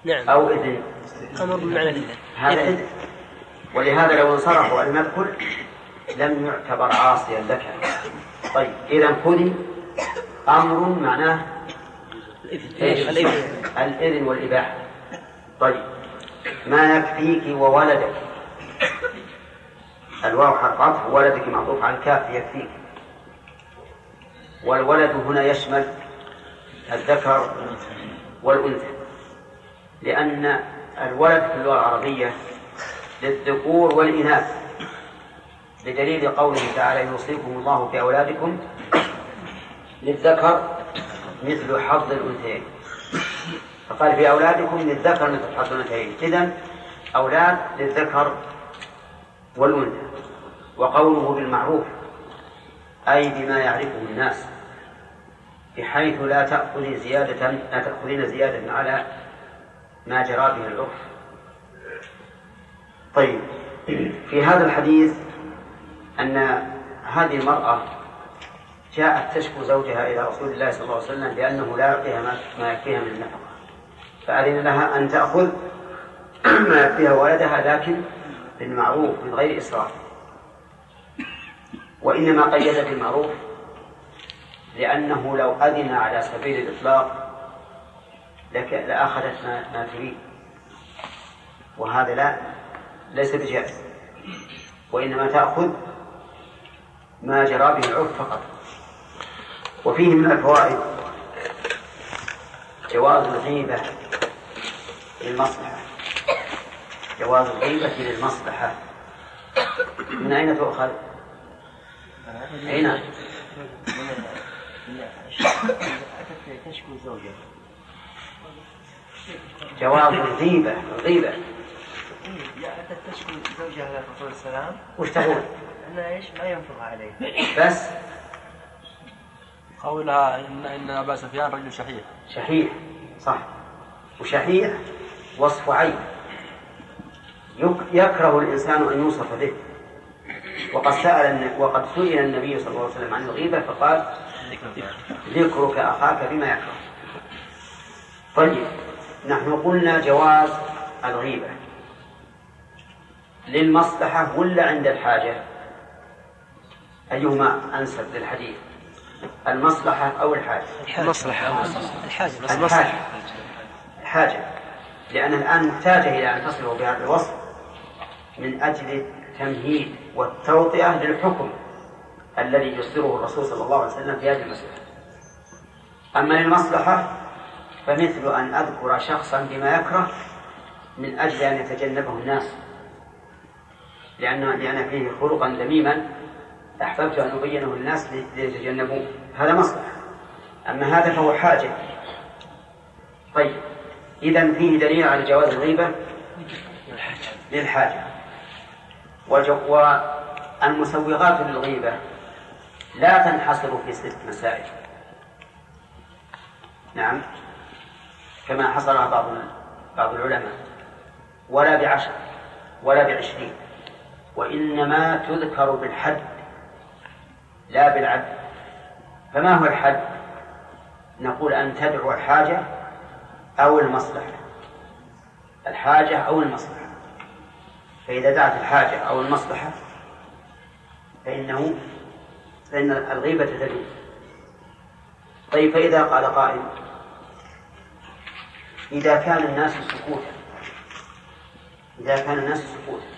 S1: نعم أو إذن أمر
S2: بمعنى الإذن هذا إذن
S1: ولهذا لو انصرفوا ولم يدخل لم يعتبر عاصيا لك طيب إذا خذي أمر معناه الإذن والإباحة طيب ما يكفيك وولدك الواو حرف عطف ولدك معطوف على الكاف يكفيك والولد هنا يشمل الذكر والأنثى لأن الولد في اللغة العربية للذكور والإناث بدليل قوله تعالى يوصيكم الله في أولادكم للذكر مثل حظ الأنثيين فقال في أولادكم للذكر مثل حظ الأنثيين إذن أولاد للذكر والأنثى وقوله بالمعروف أي بما يعرفه الناس بحيث لا تأخذي زيادة لا تأخذين زيادة على ما جرى به العرف طيب في هذا الحديث أن هذه المرأة جاءت تشكو زوجها إلى رسول الله صلى الله عليه وسلم لأنه لا يعطيها ما يكفيها من النفقة فأذن لها أن تأخذ [clears throat] ما يكفيها ولدها لكن بالمعروف من غير إسراف وإنما قيد بالمعروف لأنه لو أذن على سبيل الإطلاق لأخذت ما تريد وهذا لا ليس بجائز وإنما تأخذ ما جرى به العرف فقط وفيه من الفوائد جواز الغيبة للمصلحة جواز الغيبة للمصلحة من أين تؤخذ؟ أين؟ جواز الغيبة الغيبة تشكو زوجها للرسول
S2: صلى الله عليه وسلم وش تقول؟ انها ايش؟ ما ينفق عليه بس قولها ان ان ابا سفيان رجل شحيح
S1: شحيح صح وشحيح وصف عين يكره الانسان ان يوصف به وقد سأل وقد سئل النبي صلى الله عليه وسلم عن الغيبة فقال ذكرك أخاك بما يكره طيب نحن قلنا جواز الغيبة للمصلحة ولا عند الحاجة أيهما أنسب للحديث المصلحة أو الحاجة
S2: المصلحة أو
S1: الحاجة الحاجة الحاجة لأن الآن محتاجة إلى أن تصله بهذا الوصف من أجل التمهيد والتوطئة للحكم الذي يصدره الرسول صلى الله عليه وسلم في هذه المسألة أما للمصلحة فمثل أن أذكر شخصا بما يكره من أجل أن يتجنبه الناس لأن لأن فيه خلقا ذميما أحببت أن أبينه للناس ليتجنبوه هذا مصلحة أما هذا فهو حاجة طيب إذا فيه دليل على جواز الغيبة للحاجة والمسوغات للغيبة لا تنحصر في ست مسائل نعم كما حصرها بعض بعض العلماء ولا بعشر ولا بعشرين وإنما تذكر بالحد لا بالعد فما هو الحد نقول أن تدعو الحاجة أو المصلحة الحاجة أو المصلحة فإذا دعت الحاجة أو المصلحة فإنه فإن الغيبة تدوم طيب فإذا قال قائل إذا كان الناس سكوتا إذا كان الناس سكوتا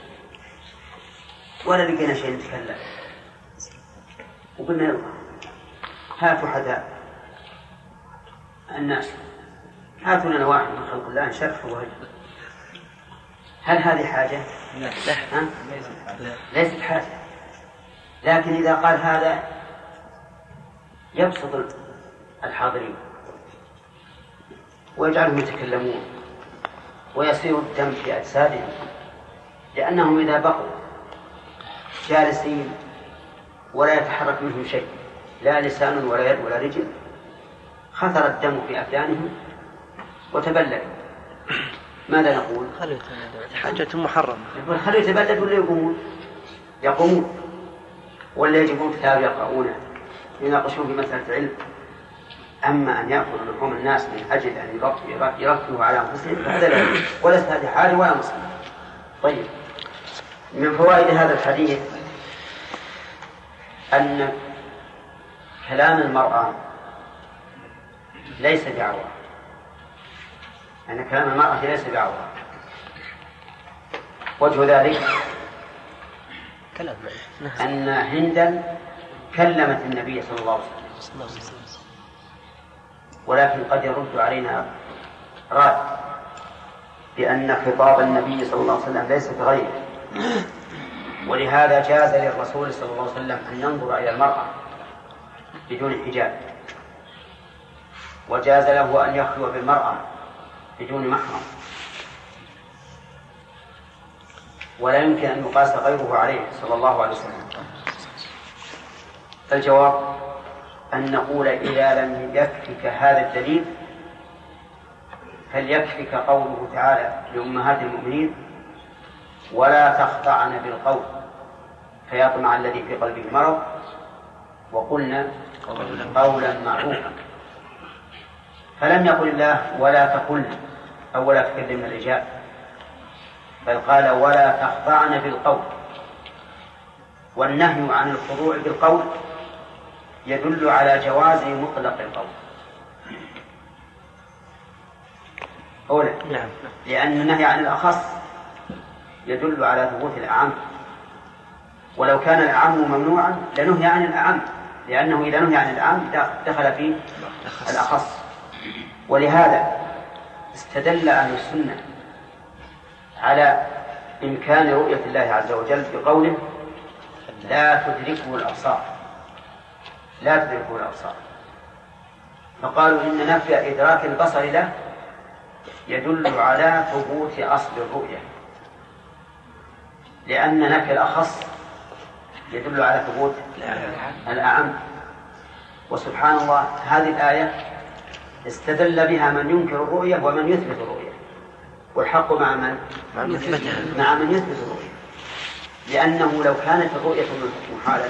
S1: ولا لقينا شيء نتكلم وقلنا هاتوا حدا الناس هاتوا لنا واحد من خلق الله نشرحه وهجه هل هذه حاجة؟
S2: لا ها؟
S1: ليست حاجة لكن إذا قال هذا يبسط الحاضرين ويجعلهم يتكلمون ويصير الدم في أجسادهم لأنهم إذا بقوا جالسين ولا يتحرك منهم شيء لا لسان ولا يد ولا رجل خثر الدم في أبدانهم وتبلد ماذا نقول؟ خلوا
S2: حاجة محرمة
S1: يقول خلوا يتبلد ولا يقومون؟ يقومون ولا يجيبون كتاب يقرؤونه يناقشون في مسألة علم أما أن يأكلوا لحوم الناس من أجل أن يركبوا على أنفسهم فهذا لا ولست هذه حالي ولا مسلم طيب من فوائد هذا الحديث أن كلام المرأة ليس بعورة أن كلام المرأة ليس بعورة وجه ذلك أن هندا كلمت النبي صلى الله عليه وسلم ولكن قد يرد علينا رأي بأن خطاب النبي صلى الله عليه وسلم ليس بغيره ولهذا جاز للرسول صلى الله عليه وسلم أن ينظر إلى المرأة بدون حجاب وجاز له أن يخلو بالمرأة بدون محرم ولا يمكن أن يقاس غيره عليه صلى الله عليه وسلم فالجواب أن نقول إذا لم يكفك هذا الدليل فليكفك قوله تعالى لأمهات المؤمنين ولا تخضعن بالقول فيطمع الذي في قلبه مرض وقلنا قولا معروفا فلم يقل الله ولا تقل أو ولا تكلمن الرجال بل قال ولا تخضعن بالقول والنهي عن الخضوع بالقول يدل على جواز مطلق القول أولا نعم. لأن النهي عن الأخص يدل على ثبوت الأعم ولو كان الأعم ممنوعا لنهي عن الأعم لأنه إذا نهي عن الأعم دخل في الأخص ولهذا استدل أهل السنة على إمكان رؤية الله عز وجل بقوله لا تدركه الأبصار لا تدركه الأبصار فقالوا إن نفي إدراك البصر له يدل على ثبوت أصل الرؤية لأن نفي الأخص يدل على ثبوت الأعم وسبحان الله هذه الآية استدل بها من ينكر الرؤية ومن يثبت الرؤية والحق مع من؟ مع
S2: من مع من يثبت الرؤية
S1: لأنه لو كانت الرؤية محالا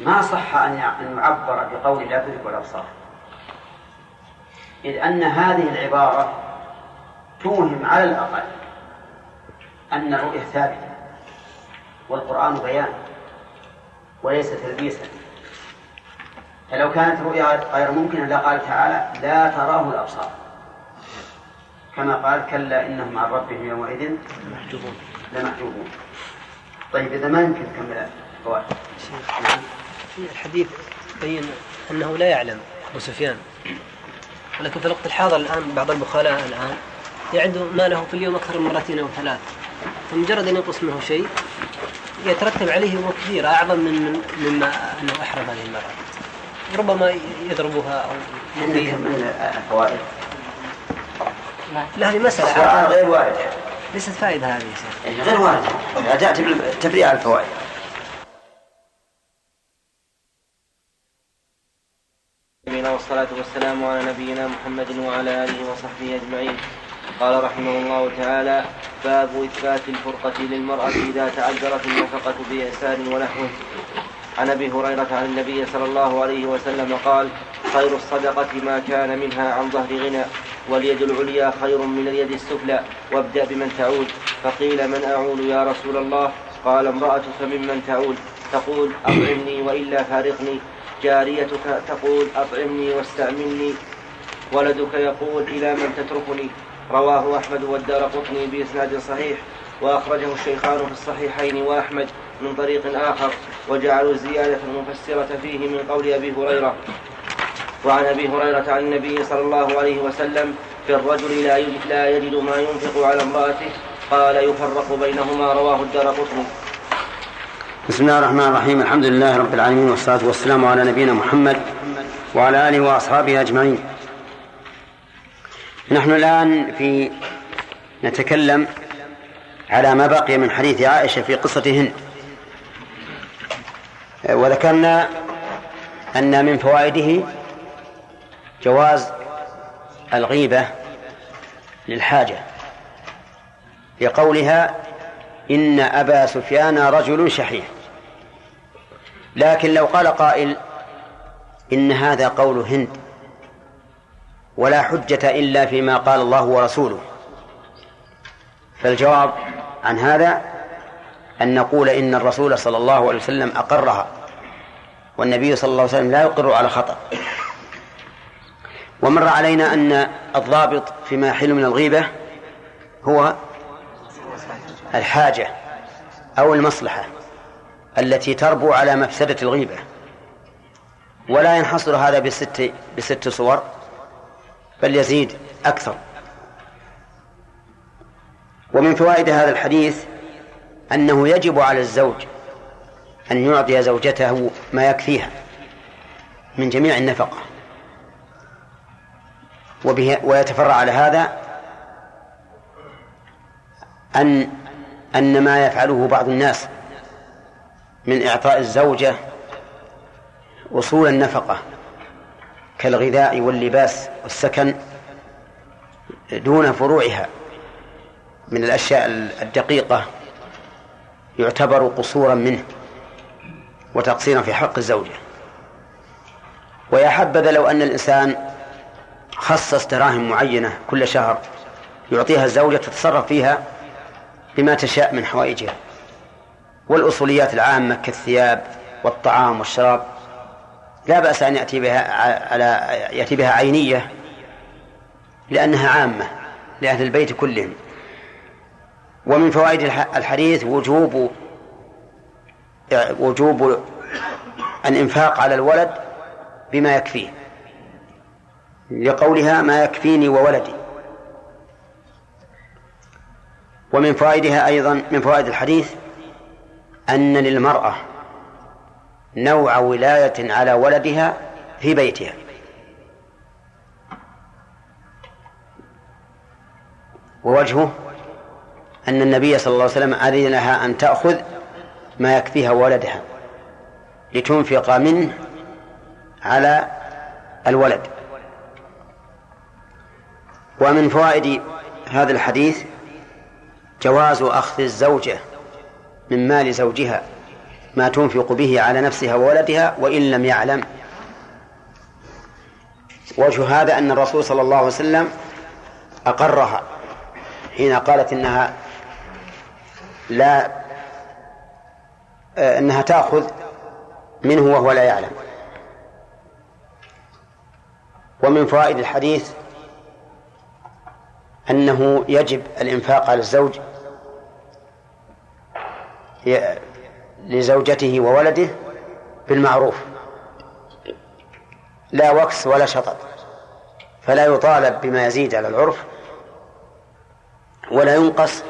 S1: ما صح أن يعبر بقول لا تدرك الأبصار إذ أن هذه العبارة توهم على الأقل أن الرؤية ثابتة والقرآن بيان وليس تلبيسا فلو كانت رؤيا غير ممكنة لقال تعالى لا تراه الأبصار كما قال كلا إنهم عن ربهم يومئذ لمحجوبون طيب إذا ما يمكن تكمل
S2: في الحديث بين أنه لا يعلم أبو سفيان ولكن في الوقت الحاضر الآن بعض البخلاء الآن يعد ماله في اليوم أكثر من مرتين أو ثلاث فمجرد أن ينقص منه شيء يترتب عليه أمور كثيرة أعظم من مما أنه أحرم هذه المرأة ربما يضربها أو يؤذيها من الفوائد لا هذه مسألة غير واردة ليست فائدة هذه يا إيه، غير واردة
S1: جاءت بالتفريع على الفوائد
S5: والصلاة والسلام على نبينا محمد وعلى آله وصحبه أجمعين قال رحمه الله تعالى باب إثبات الفرقة للمرأة إذا تعذرت النفقة بإحسان ونحوه عن ابي هريره عن النبي صلى الله عليه وسلم قال خير الصدقه ما كان منها عن ظهر غنى واليد العليا خير من اليد السفلى وابدا بمن تعود فقيل من اعول يا رسول الله قال امراتك ممن تعول تقول اطعمني والا فارقني جاريتك تقول اطعمني واستعملني ولدك يقول الى من تتركني رواه أحمد والدار قطني بإسناد صحيح وأخرجه الشيخان في الصحيحين وأحمد من طريق آخر وجعلوا الزيادة المفسرة فيه من قول أبي هريرة وعن أبي هريرة عن النبي صلى الله عليه وسلم في الرجل لا يجد, لا يجد ما ينفق على امرأته قال يفرق بينهما رواه الدار قطني
S6: بسم الله الرحمن الرحيم الحمد لله رب العالمين والصلاة والسلام على نبينا محمد وعلى آله وأصحابه أجمعين نحن الآن في نتكلم على ما بقي من حديث عائشة في قصة هند وذكرنا أن من فوائده جواز الغيبة للحاجة لقولها إن أبا سفيان رجل شحيح لكن لو قال قائل إن هذا قول هند ولا حجة إلا فيما قال الله ورسوله فالجواب عن هذا أن نقول إن الرسول صلى الله عليه وسلم أقرها والنبي صلى الله عليه وسلم لا يقر على خطأ ومر علينا أن الضابط فيما يحل من الغيبة هو الحاجة أو المصلحة التي تربو على مفسدة الغيبة ولا ينحصر هذا بست بست صور بل يزيد أكثر ومن فوائد هذا الحديث أنه يجب على الزوج أن يعطي زوجته ما يكفيها من جميع النفقة وبه ويتفرع على هذا أن أن ما يفعله بعض الناس من إعطاء الزوجة أصول النفقة كالغذاء واللباس والسكن دون فروعها من الأشياء الدقيقة يعتبر قصورا منه وتقصيرا في حق الزوجة ويا حبذا لو أن الإنسان خصص دراهم معينة كل شهر يعطيها الزوجة تتصرف فيها بما تشاء من حوائجها والأصوليات العامة كالثياب والطعام والشراب لا بأس أن يأتي بها على يأتي بها عينية لأنها عامة لأهل البيت كلهم ومن فوائد الحديث وجوب وجوب الإنفاق على الولد بما يكفيه لقولها ما يكفيني وولدي ومن فوائدها أيضا من فوائد الحديث أن للمرأة نوع ولاية على ولدها في بيتها ووجهه أن النبي صلى الله عليه وسلم أذن لها أن تأخذ ما يكفيها ولدها لتنفق منه على الولد ومن فوائد هذا الحديث جواز أخذ الزوجة من مال زوجها ما تنفق به على نفسها وولدها وإن لم يعلم وجه هذا أن الرسول صلى الله عليه وسلم أقرها حين قالت إنها لا آه، أنها تأخذ منه وهو لا يعلم ومن فوائد الحديث أنه يجب الإنفاق على الزوج لزوجته وولده بالمعروف لا وكس ولا شطط فلا يطالب بما يزيد على العرف ولا ينقص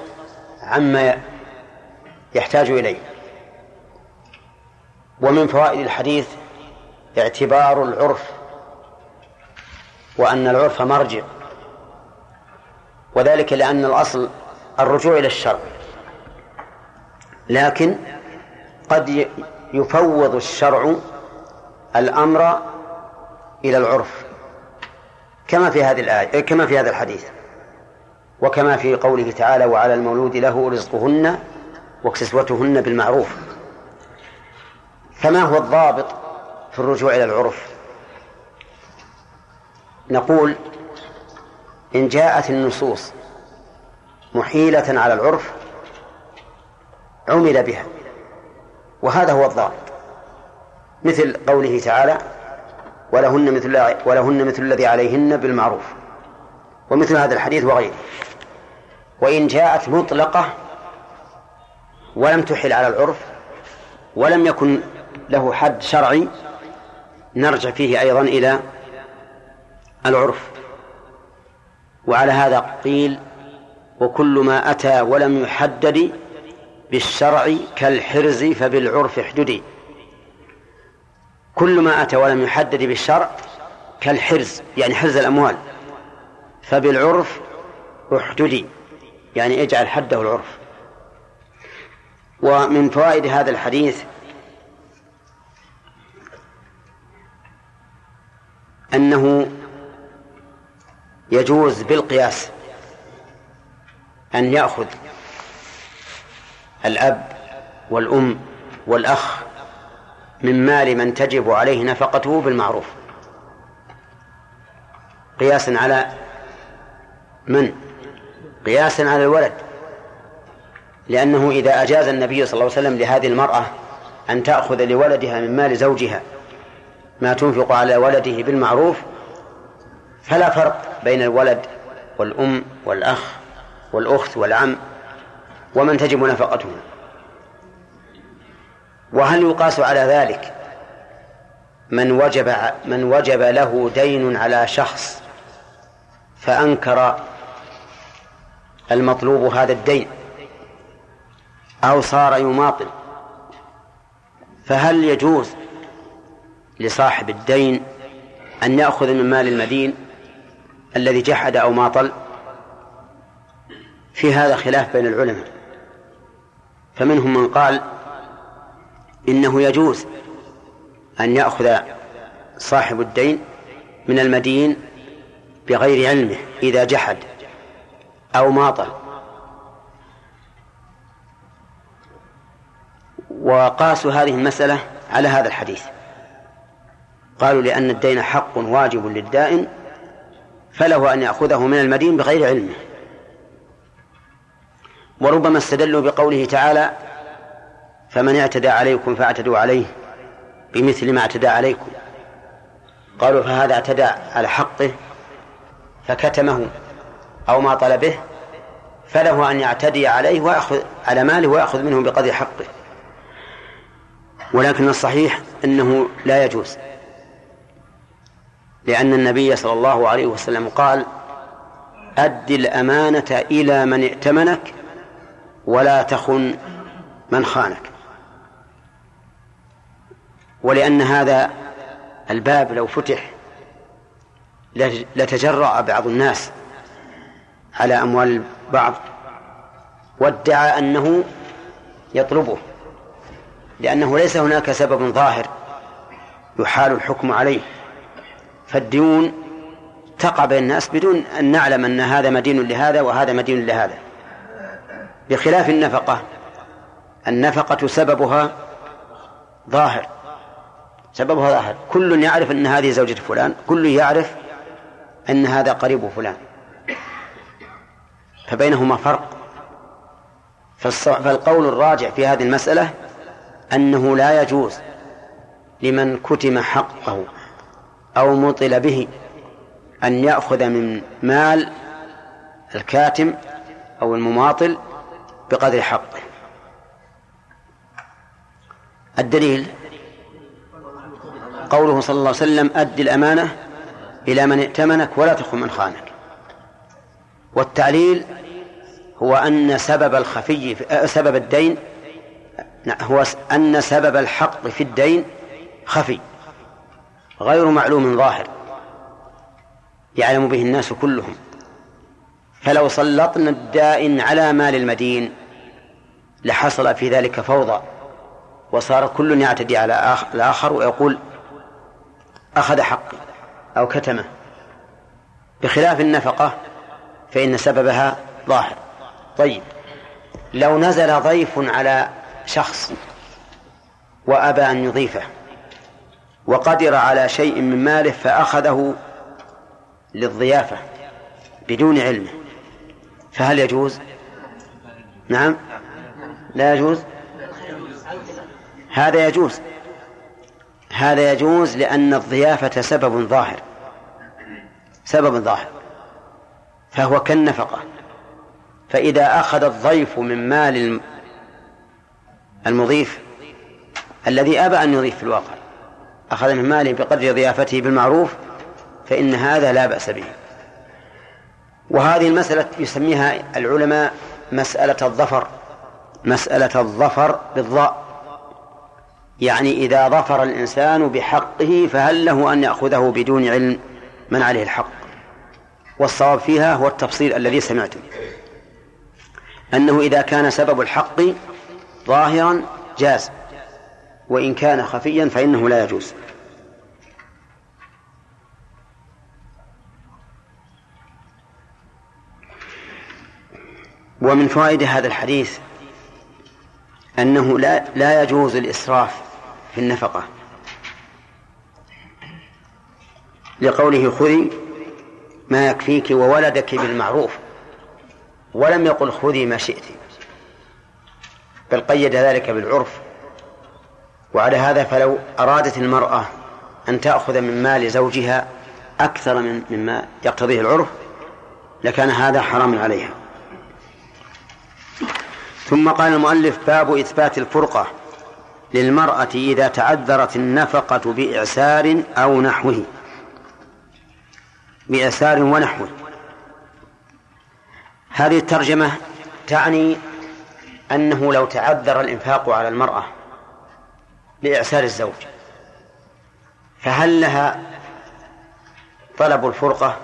S6: عما يحتاج إليه ومن فوائد الحديث اعتبار العرف وأن العرف مرجع وذلك لأن الأصل الرجوع إلى الشرع لكن قد يفوض الشرع الأمر إلى العرف كما في هذه الآية كما في هذا الحديث وكما في قوله تعالى وعلى المولود له رزقهن وكسوتهن بالمعروف فما هو الضابط في الرجوع إلى العرف نقول إن جاءت النصوص محيلة على العرف عمل بها وهذا هو الضابط مثل قوله تعالى ولهن مثل ولهن مثل الذي عليهن بالمعروف ومثل هذا الحديث وغيره وإن جاءت مطلقة ولم تحل على العرف ولم يكن له حد شرعي نرجع فيه أيضا إلى العرف وعلى هذا قيل وكل ما أتى ولم يحدد بالشرع كالحرز فبالعرف احددي كل ما أتى ولم يحدد بالشرع كالحرز يعني حرز الأموال فبالعرف احددي يعني اجعل حده العرف ومن فوائد هذا الحديث أنه يجوز بالقياس أن يأخذ الأب والأم والأخ من مال من تجب عليه نفقته بالمعروف قياسا على من قياسا على الولد لأنه إذا أجاز النبي صلى الله عليه وسلم لهذه المرأة أن تأخذ لولدها من مال زوجها ما تنفق على ولده بالمعروف فلا فرق بين الولد والأم والأخ والأخت والعم ومن تجب نفقته وهل يقاس على ذلك من وجب من وجب له دين على شخص فأنكر المطلوب هذا الدين أو صار يماطل فهل يجوز لصاحب الدين أن يأخذ من مال المدين الذي جحد أو ماطل في هذا خلاف بين العلماء فمنهم من قال إنه يجوز أن يأخذ صاحب الدين من المدين بغير علمه إذا جحد أو ماطل وقاسوا هذه المسألة على هذا الحديث قالوا لأن الدين حق واجب للدائن فله أن يأخذه من المدين بغير علمه وربما استدلوا بقوله تعالى فمن اعتدى عليكم فاعتدوا عليه بمثل ما اعتدى عليكم قالوا فهذا اعتدى على حقه فكتمه أو ما طلبه فله أن يعتدي عليه ويأخذ على ماله ويأخذ منه بقدر حقه ولكن الصحيح أنه لا يجوز لأن النبي صلى الله عليه وسلم قال أد الأمانة إلى من ائتمنك ولا تخن من خانك ولأن هذا الباب لو فتح لتجرأ بعض الناس على أموال بعض وادعى أنه يطلبه لأنه ليس هناك سبب ظاهر يحال الحكم عليه فالديون تقع بين الناس بدون أن نعلم أن هذا مدين لهذا وهذا مدين لهذا بخلاف النفقة النفقة سببها ظاهر سببها ظاهر كل يعرف أن هذه زوجة فلان كل يعرف أن هذا قريب فلان فبينهما فرق فالقول الراجع في هذه المسألة أنه لا يجوز لمن كتم حقه أو مطل به أن يأخذ من مال الكاتم أو المماطل بقدر حقه الدليل قوله صلى الله عليه وسلم أد الأمانة إلى من ائتمنك ولا تخون من خانك والتعليل هو أن سبب الخفي آه، سبب الدين نعم، هو أن سبب الحق في الدين خفي غير معلوم ظاهر يعلم به الناس كلهم فلو سلطنا الدائن على مال المدين لحصل في ذلك فوضى وصار كل يعتدي على الآخر ويقول أخذ حقي أو كتمه بخلاف النفقة فإن سببها ظاهر طيب لو نزل ضيف على شخص وأبى أن يضيفه وقدر على شيء من ماله فأخذه للضيافة بدون علمه فهل يجوز نعم لا يجوز هذا يجوز هذا يجوز لأن الضيافة سبب ظاهر سبب ظاهر فهو كالنفقة فإذا أخذ الضيف من مال المضيف الذي أبى أن يضيف في الواقع أخذ من ماله بقدر ضيافته بالمعروف فإن هذا لا بأس به وهذه المسألة يسميها العلماء مسألة الظفر مسألة الظفر بالضاء يعني إذا ظفر الإنسان بحقه فهل له أن يأخذه بدون علم من عليه الحق والصواب فيها هو التفصيل الذي سمعتم أنه إذا كان سبب الحق ظاهرا جاز وإن كان خفيا فإنه لا يجوز ومن فوائد هذا الحديث أنه لا لا يجوز الإسراف في النفقة لقوله خذي ما يكفيك وولدك بالمعروف ولم يقل خذي ما شئت بل قيد ذلك بالعرف وعلى هذا فلو أرادت المرأة أن تأخذ من مال زوجها أكثر من مما يقتضيه العرف لكان هذا حرام عليها ثم قال المؤلف باب إثبات الفرقة للمرأة إذا تعذرت النفقة بإعسار أو نحوه بإعسار ونحوه هذه الترجمة تعني أنه لو تعذر الإنفاق على المرأة بإعسار الزوج فهل لها طلب الفرقة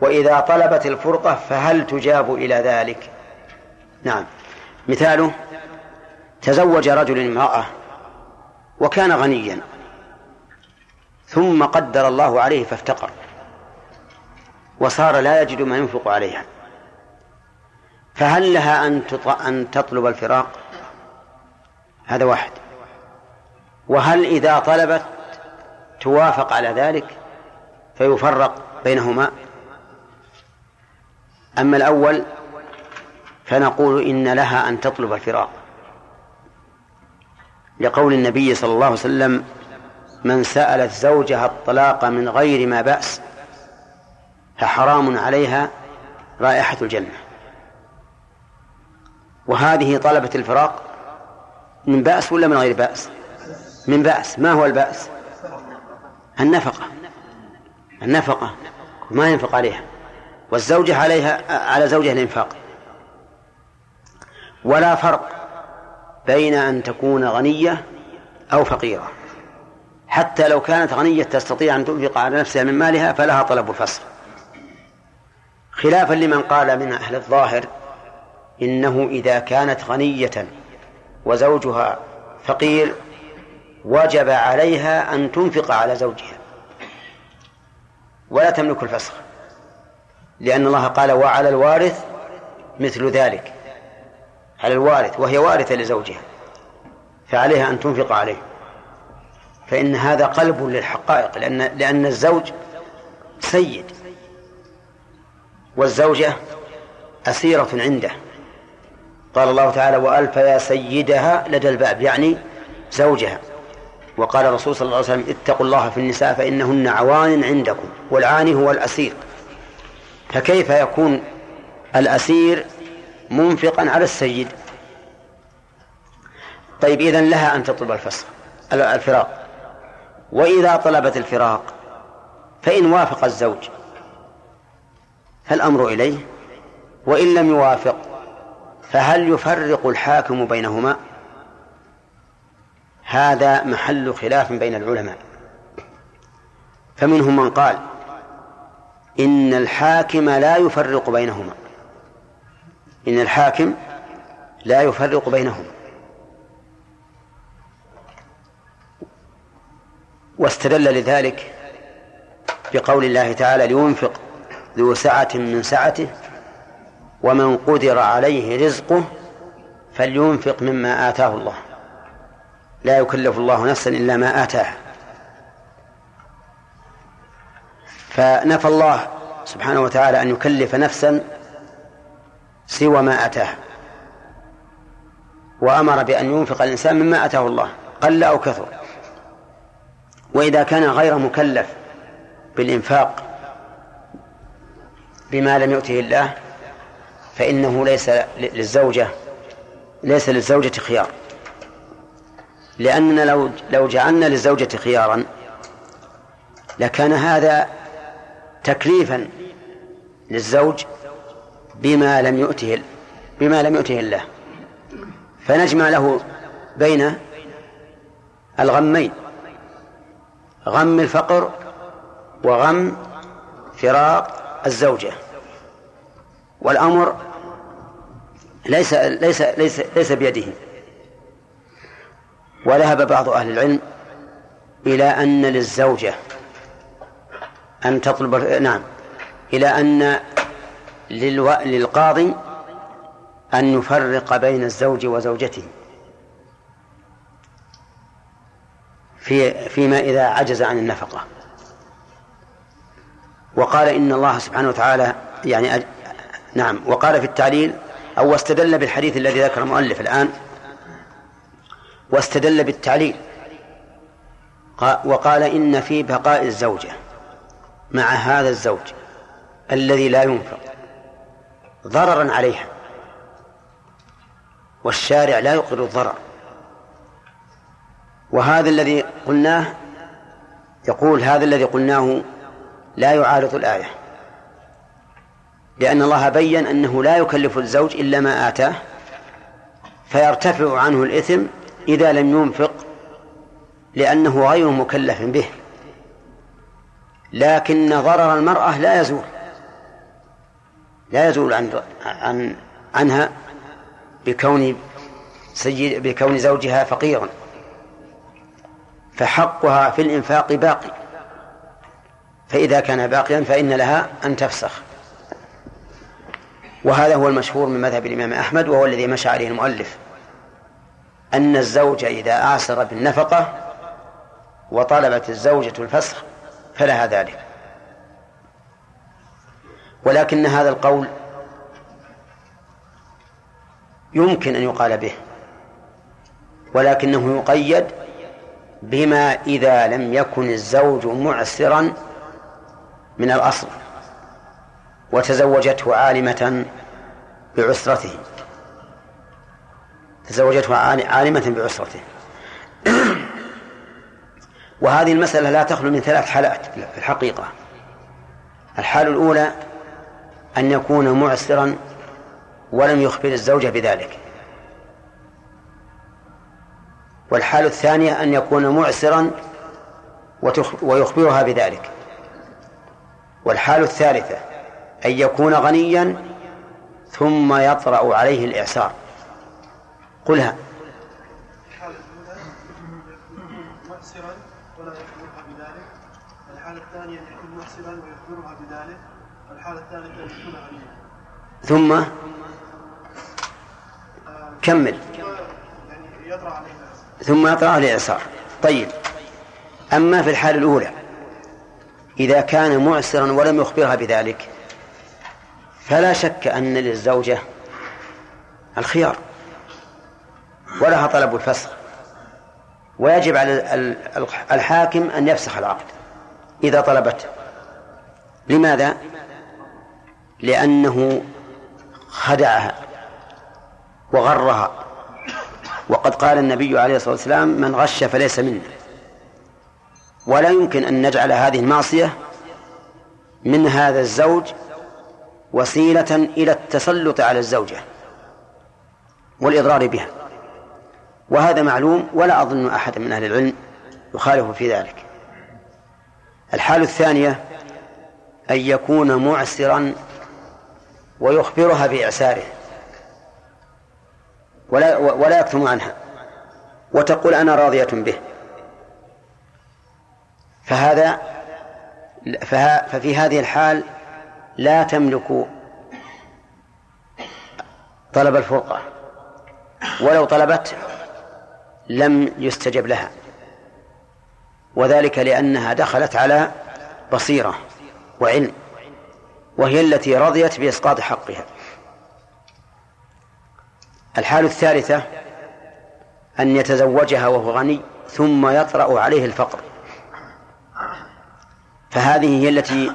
S6: وإذا طلبت الفرقة فهل تجاب إلى ذلك نعم مثاله تزوج رجل امرأة وكان غنيا ثم قدر الله عليه فافتقر وصار لا يجد ما ينفق عليها فهل لها أن أن تطلب الفراق؟ هذا واحد وهل إذا طلبت توافق على ذلك فيفرق بينهما أما الأول فنقول إن لها أن تطلب الفراق لقول النبي صلى الله عليه وسلم من سألت زوجها الطلاق من غير ما بأس فحرام عليها رائحة الجنة وهذه طلبة الفراق من بأس ولا من غير بأس من بأس ما هو البأس النفقة النفقة ما ينفق عليها والزوجة عليها على زوجها الإنفاق ولا فرق بين أن تكون غنية أو فقيرة حتى لو كانت غنية تستطيع أن تنفق على نفسها من مالها فلها طلب الفصل خلافا لمن قال من أهل الظاهر إنه إذا كانت غنية وزوجها فقير وجب عليها أن تنفق على زوجها ولا تملك الفسخ لأن الله قال وعلى الوارث مثل ذلك على الوارث وهي وارثة لزوجها فعليها أن تنفق عليه فإن هذا قلب للحقائق لأن لأن الزوج سيد والزوجة أسيرة عنده قال الله تعالى وألف يا سيدها لدى الباب يعني زوجها وقال الرسول صلى الله عليه وسلم اتقوا الله في النساء فإنهن عوان عندكم والعاني هو الأسير فكيف يكون الأسير منفقا على السيد طيب إذن لها أن تطلب الفصل الفراق وإذا طلبت الفراق فإن وافق الزوج فالأمر إليه وإن لم يوافق فهل يفرق الحاكم بينهما هذا محل خلاف بين العلماء فمنهم من قال إن الحاكم لا يفرق بينهما إن الحاكم لا يفرق بينهم واستدل لذلك بقول الله تعالى لينفق ذو سعة من سعته ومن قدر عليه رزقه فلينفق مما آتاه الله لا يكلف الله نفسا إلا ما آتاه فنفى الله سبحانه وتعالى أن يكلف نفسا سوى ما أتاه وأمر بأن ينفق الإنسان مما أتاه الله قل أو كثر وإذا كان غير مكلف بالإنفاق بما لم يؤته الله فإنه ليس للزوجة ليس للزوجة خيار لأننا لو لو جعلنا للزوجة خيارا لكان هذا تكليفا للزوج بما لم يؤته بما لم يؤته الله فنجمع له بين الغمين غم الفقر وغم فراق الزوجة والأمر ليس ليس ليس ليس بيده وذهب بعض أهل العلم إلى أن للزوجة أن تطلب نعم إلى أن للو... للقاضي أن يفرق بين الزوج وزوجته في فيما إذا عجز عن النفقة وقال إن الله سبحانه وتعالى يعني أج... نعم وقال في التعليل أو واستدل بالحديث الذي ذكر المؤلف الآن واستدل بالتعليل وقال إن في بقاء الزوجة مع هذا الزوج الذي لا ينفق ضررا عليها والشارع لا يقر الضرر وهذا الذي قلناه يقول هذا الذي قلناه لا يعارض الآية لأن الله بين أنه لا يكلف الزوج إلا ما آتاه فيرتفع عنه الإثم إذا لم ينفق لأنه غير مكلف به لكن ضرر المرأة لا يزول لا يزول عن عن عنها بكون سيد بكون زوجها فقيرا فحقها في الإنفاق باقي فإذا كان باقيا فإن لها أن تفسخ وهذا هو المشهور من مذهب الإمام أحمد وهو الذي مشى عليه المؤلف أن الزوج إذا أعسر بالنفقة وطلبت الزوجة الفسخ فلها ذلك ولكن هذا القول يمكن أن يقال به ولكنه يقيد بما إذا لم يكن الزوج معسرا من الأصل وتزوجته عالمة بعسرته تزوجته عالمة بعسرته وهذه المسألة لا تخلو من ثلاث حالات في الحقيقة الحالة الأولى أن يكون معسرا ولم يخبر الزوجة بذلك والحالة الثانية أن يكون معسرا ويخبرها بذلك والحال الثالثة أن يكون غنيا ثم يطرأ عليه الإعسار قلها ثم كمل ثم يطرأ عليه الإعصار طيب أما في الحالة الأولى إذا كان معسرا ولم يخبرها بذلك فلا شك أن للزوجة الخيار ولها طلب الفسخ ويجب على الحاكم أن يفسخ العقد إذا طلبته لماذا؟ لأنه خدعها وغرها وقد قال النبي عليه الصلاة والسلام من غش فليس منا ولا يمكن أن نجعل هذه المعصية من هذا الزوج وسيلة إلى التسلط على الزوجة والإضرار بها وهذا معلوم ولا أظن أحدا من أهل العلم يخالف في ذلك الحالة الثانية أن يكون معسرا ويخبرها بإعساره ولا ولا يكتم عنها وتقول أنا راضية به فهذا ففي هذه الحال لا تملك طلب الفرقة ولو طلبت لم يستجب لها وذلك لأنها دخلت على بصيرة وعلم وهي التي رضيت بإسقاط حقها الحال الثالثة أن يتزوجها وهو غني ثم يطرأ عليه الفقر فهذه هي التي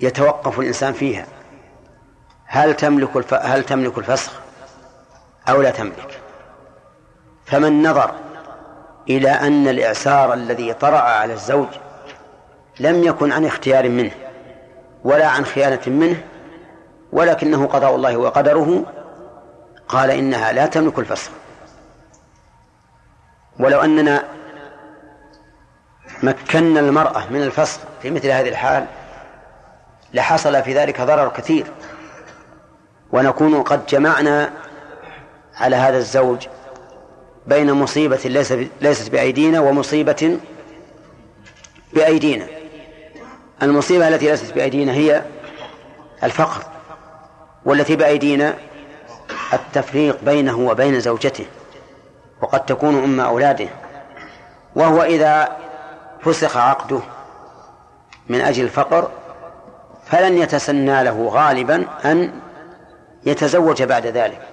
S6: يتوقف الإنسان فيها هل تملك الف... هل تملك الفسخ أو لا تملك فمن نظر إلى أن الإعسار الذي طرأ على الزوج لم يكن عن اختيار منه ولا عن خيانة منه ولكنه قضاء الله وقدره قال إنها لا تملك الفصل ولو أننا مكنا المرأة من الفصل في مثل هذه الحال لحصل في ذلك ضرر كثير ونكون قد جمعنا على هذا الزوج بين مصيبة ليست بأيدينا ومصيبة بأيدينا المصيبة التي ليست بأيدينا هي الفقر والتي بأيدينا التفريق بينه وبين زوجته وقد تكون أم أولاده وهو إذا فسخ عقده من أجل الفقر فلن يتسنى له غالبا أن يتزوج بعد ذلك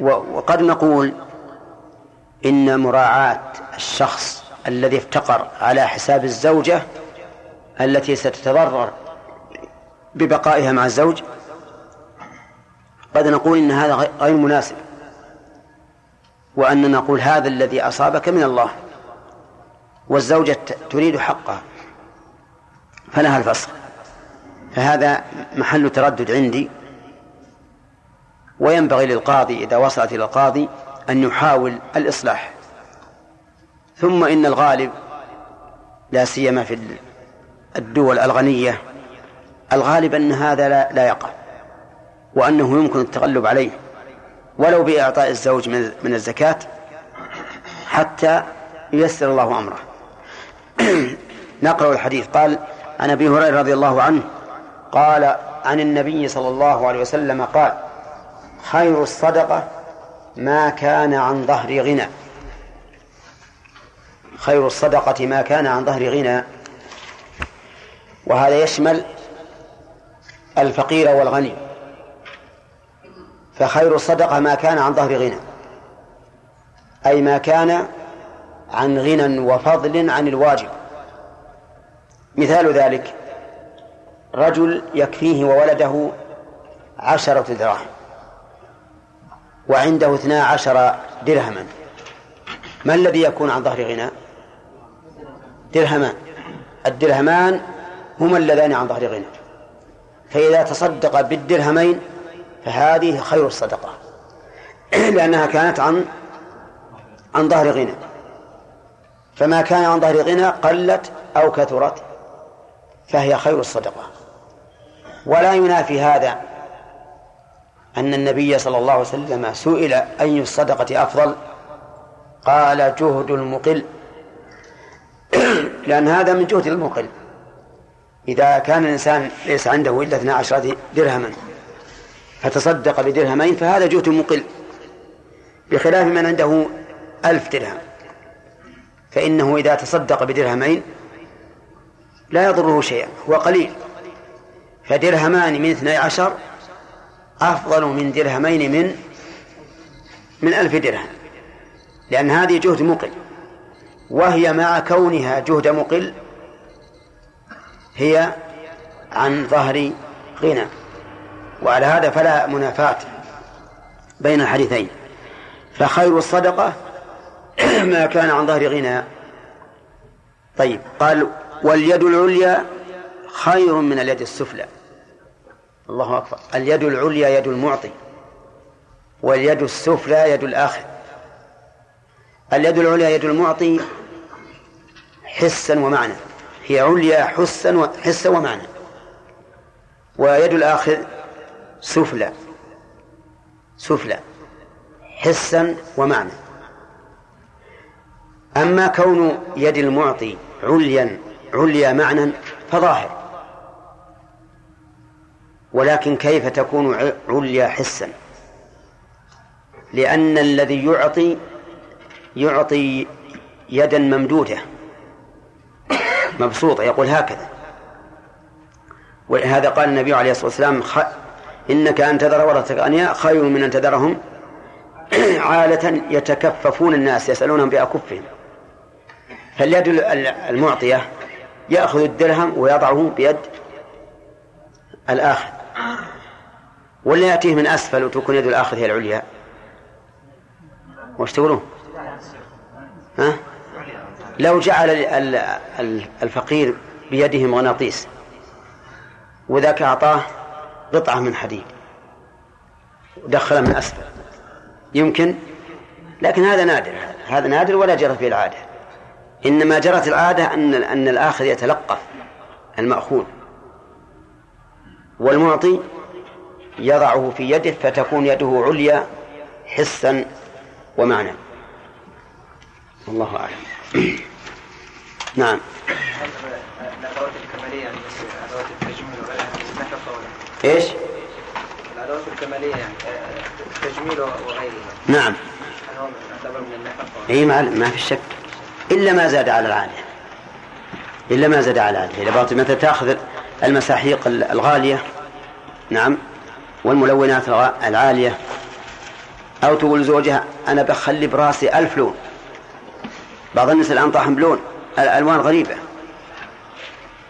S6: وقد نقول إن مراعاة الشخص الذي افتقر على حساب الزوجة التي ستتضرر ببقائها مع الزوج قد نقول إن هذا غير مناسب وأن نقول هذا الذي أصابك من الله والزوجة تريد حقها فلها الفصل فهذا محل تردد عندي وينبغي للقاضي إذا وصلت إلى القاضي أن يحاول الإصلاح ثم إن الغالب لا سيما في الدول الغنية الغالب أن هذا لا, لا يقع وأنه يمكن التغلب عليه ولو بإعطاء الزوج من الزكاة حتى ييسر الله أمره [clears throat] نقرأ الحديث قال عن أبي هريرة رضي الله عنه قال عن النبي صلى الله عليه وسلم قال خير الصدقة ما كان عن ظهر غنى خير الصدقة ما كان عن ظهر غنى وهذا يشمل الفقير والغني فخير الصدقة ما كان عن ظهر غنى أي ما كان عن غنى وفضل عن الواجب مثال ذلك رجل يكفيه وولده عشرة دراهم وعنده اثنا عشر درهما ما الذي يكون عن ظهر غنى درهمان الدرهمان هما اللذان عن ظهر غنى فإذا تصدق بالدرهمين فهذه خير الصدقة [clears throat] لأنها كانت عن عن ظهر غنى فما كان عن ظهر غنى قلت أو كثرت فهي خير الصدقة ولا ينافي هذا أن النبي صلى الله عليه وسلم سئل أي الصدقة أفضل قال جهد المقل [clears throat] لأن هذا من جهد المقل إذا كان الإنسان ليس عنده إلا 12 درهما فتصدق بدرهمين فهذا جهد مقل بخلاف من عنده ألف درهم فإنه إذا تصدق بدرهمين لا يضره شيئا هو قليل فدرهمان من 12 أفضل من درهمين من من ألف درهم لأن هذه جهد مقل وهي مع كونها جهد مقل هي عن ظهر غنى وعلى هذا فلا منافاة بين الحديثين فخير الصدقة [clears throat] ما كان عن ظهر غنى طيب قال واليد العليا خير من اليد السفلى الله أكبر اليد العليا يد المعطي واليد السفلى يد الآخر اليد العليا يد المعطي حسا ومعنى هي عليا حسا حسا ومعنى ويد الآخر سفلى سفلى حسا ومعنى أما كون يد المعطي عليا عليا معنى فظاهر ولكن كيف تكون عليا حسا لأن الذي يعطي يعطي يدا ممدودة مبسوطة يقول هكذا ولهذا قال النبي عليه الصلاة والسلام إنك أن تذر ورثتك أنياء خير من أن تذرهم [clears throat] عالة يتكففون الناس يسألونهم بأكفهم فاليد المعطية يأخذ الدرهم ويضعه بيد الآخر ولا يأتيه من أسفل وتكون يد الآخر هي العليا وش تقولون ها؟ لو جعل الفقير بيده مغناطيس وذاك أعطاه قطعة من حديد ودخله من أسفل يمكن لكن هذا نادر هذا نادر ولا جرت به العادة إنما جرت العادة أن أن الآخر يتلقف المأخوذ والمعطي يضعه في يده فتكون يده عليا حسا ومعنى الله أعلم [clears throat] نعم الكمالية يعني أدوات التجميل وغيرها إيش؟ الكمالية يعني التجميل وغيرها نعم اي ما ما في شك الا ما زاد على العاده الا ما زاد على العاده اذا مثلا تاخذ المساحيق الغالية نعم والملونات العالية أو تقول لزوجها أنا بخلي براسي ألف لون بعض الناس الآن طاحن بلون الألوان غريبة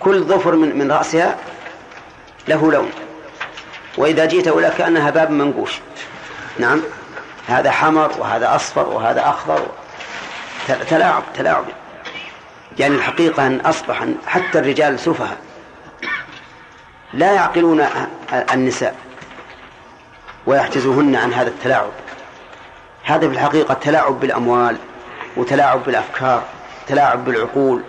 S6: كل ظفر من, من رأسها له لون وإذا جئت ولا كأنها باب منقوش نعم هذا حمر وهذا أصفر وهذا أخضر تلاعب تلاعب يعني الحقيقة أن أصبح حتى الرجال سفهاء لا يعقلون النساء ويحجزوهن عن هذا التلاعب هذا في الحقيقة تلاعب بالأموال وتلاعب بالأفكار تلاعب بالعقول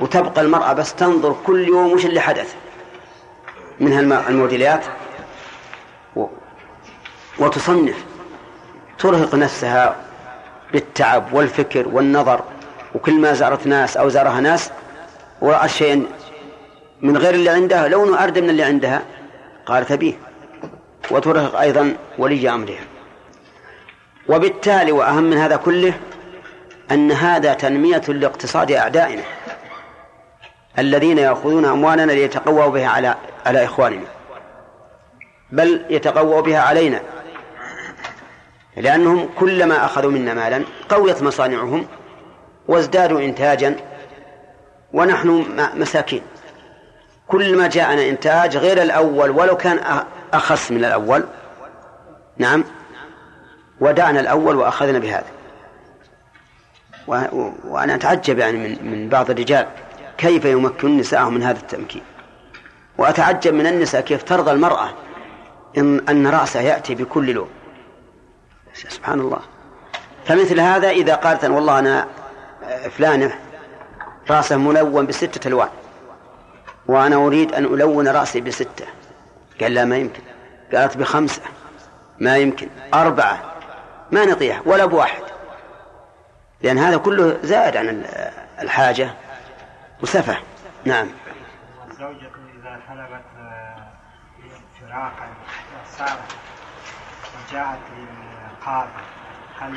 S6: وتبقى المرأة بس تنظر كل يوم وش اللي حدث من هالموديلات وتصنف ترهق نفسها بالتعب والفكر والنظر وكل ما زارت ناس أو زارها ناس ورأت شيئا من غير اللي عندها لونه أرد من اللي عندها قال تبيه وترهق أيضا ولي أمرها وبالتالي وأهم من هذا كله أن هذا تنمية لاقتصاد أعدائنا الذين يأخذون أموالنا ليتقووا بها على على إخواننا بل يتقووا بها علينا لأنهم كلما أخذوا منا مالا قويت مصانعهم وازدادوا إنتاجا ونحن مساكين كل ما جاءنا إنتاج غير الأول ولو كان أخص من الأول نعم ودعنا الأول وأخذنا بهذا وأنا أتعجب يعني من من بعض الرجال كيف يمكنون نساءهم من هذا التمكين وأتعجب من النساء كيف ترضى المرأة إن أن رأسها يأتي بكل لون سبحان الله فمثل هذا إذا قالت والله أنا آه، فلانة رأسه ملون بستة ألوان وأنا أريد أن ألون رأسي بستة قال لا ما يمكن قالت بخمسة ما يمكن أربعة ما نطيح ولا بواحد لأن هذا كله زائد عن الحاجة وسفة نعم زوجة إذا حلبت آه، فراقا صارت وجاءت للقاضي هل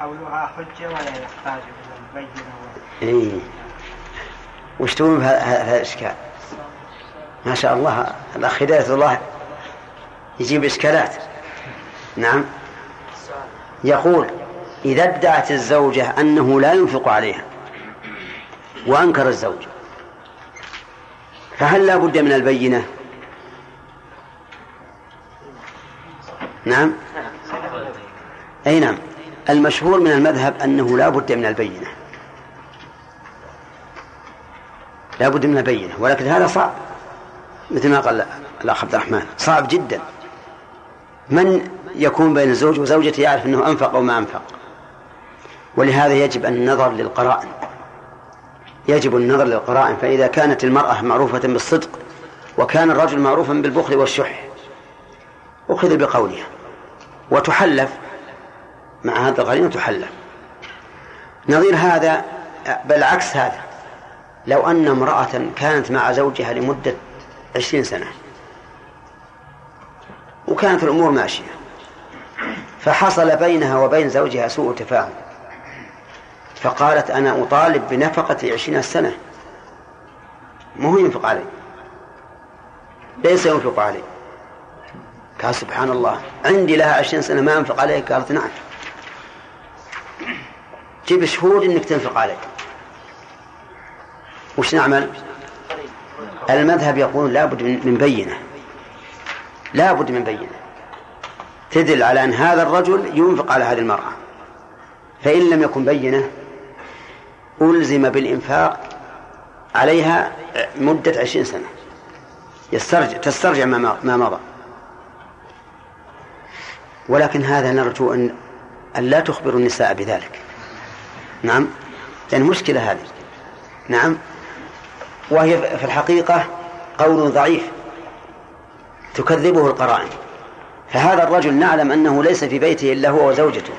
S6: قولها حجة ولا يحتاج إلى البينة؟ إيه وش تقولون في هذا الإشكال ما شاء الله الأخ هداية الله يجيب إشكالات نعم يقول إذا ادعت الزوجة أنه لا ينفق عليها وأنكر الزوج فهل لا بد من البينة نعم أي نعم المشهور من المذهب أنه لا بد من البينة لا بد من البينة ولكن هذا صعب مثل ما قال الأخ عبد الرحمن صعب جدا من يكون بين الزوج وزوجته يعرف أنه أنفق أو ما أنفق ولهذا يجب النظر للقرائن يجب النظر للقرائن فإذا كانت المرأة معروفة بالصدق وكان الرجل معروفا بالبخل والشح أخذ بقولها وتحلف مع هذا القرين تحلف نظير هذا بل عكس هذا لو أن امرأة كانت مع زوجها لمدة عشرين سنة وكانت الأمور ماشية فحصل بينها وبين زوجها سوء تفاهم فقالت أنا أطالب بنفقة عشرين سنة مو ينفق علي ليس ينفق علي قال سبحان الله عندي لها عشرين سنة ما أنفق عليك قالت نعم جيب شهود أنك تنفق عليك وش نعمل المذهب يقول لابد من بينة لابد من بينة تدل على أن هذا الرجل ينفق على هذه المرأة فإن لم يكن بينة ألزم بالإنفاق عليها مدة عشرين سنة يسترجع تسترجع ما, مضى ولكن هذا نرجو أن أن لا تخبروا النساء بذلك نعم لأن مشكلة هذه نعم وهي في الحقيقة قول ضعيف تكذبه القرائن فهذا الرجل نعلم أنه ليس في بيته إلا هو وزوجته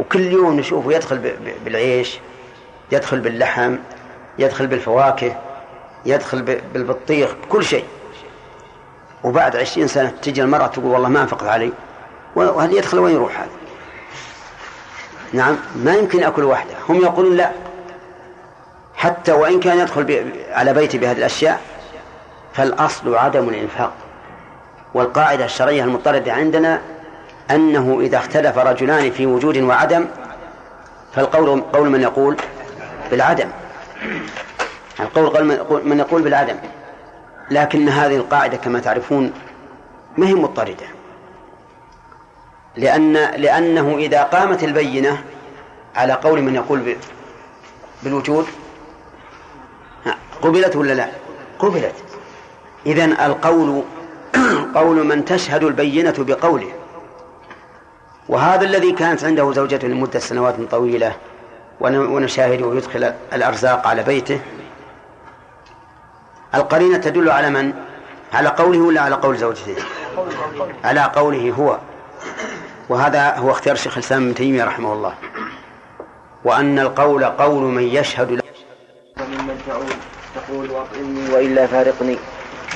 S6: وكل يوم نشوفه يدخل بالعيش يدخل باللحم يدخل بالفواكه يدخل بالبطيخ بكل شيء وبعد عشرين سنة تجي المرأة تقول والله ما أنفقت علي وهل يدخل وين يروح هذا نعم ما يمكن أكل وحده هم يقولون لا حتى وإن كان يدخل على بيته بهذه الأشياء فالأصل عدم الإنفاق والقاعدة الشرعية المضطردة عندنا أنه إذا اختلف رجلان في وجود وعدم فالقول قول من يقول بالعدم القول قول من يقول بالعدم لكن هذه القاعدة كما تعرفون ما هي مضطردة لأن لأنه إذا قامت البينة على قول من يقول بالوجود قبلت ولا لا قبلت إذا القول [clears throat] قول من تشهد البينة بقوله وهذا الذي كانت عنده زوجته لمدة سنوات طويلة ونشاهده يدخل الأرزاق على بيته القرينة تدل على من؟ على قوله ولا على قول زوجته؟ على قوله هو وهذا هو اختيار شيخ الإسلام ابن تيمية رحمه الله وأن القول قول من يشهد له وممن تعود تقول أطعمني وإلا فارقني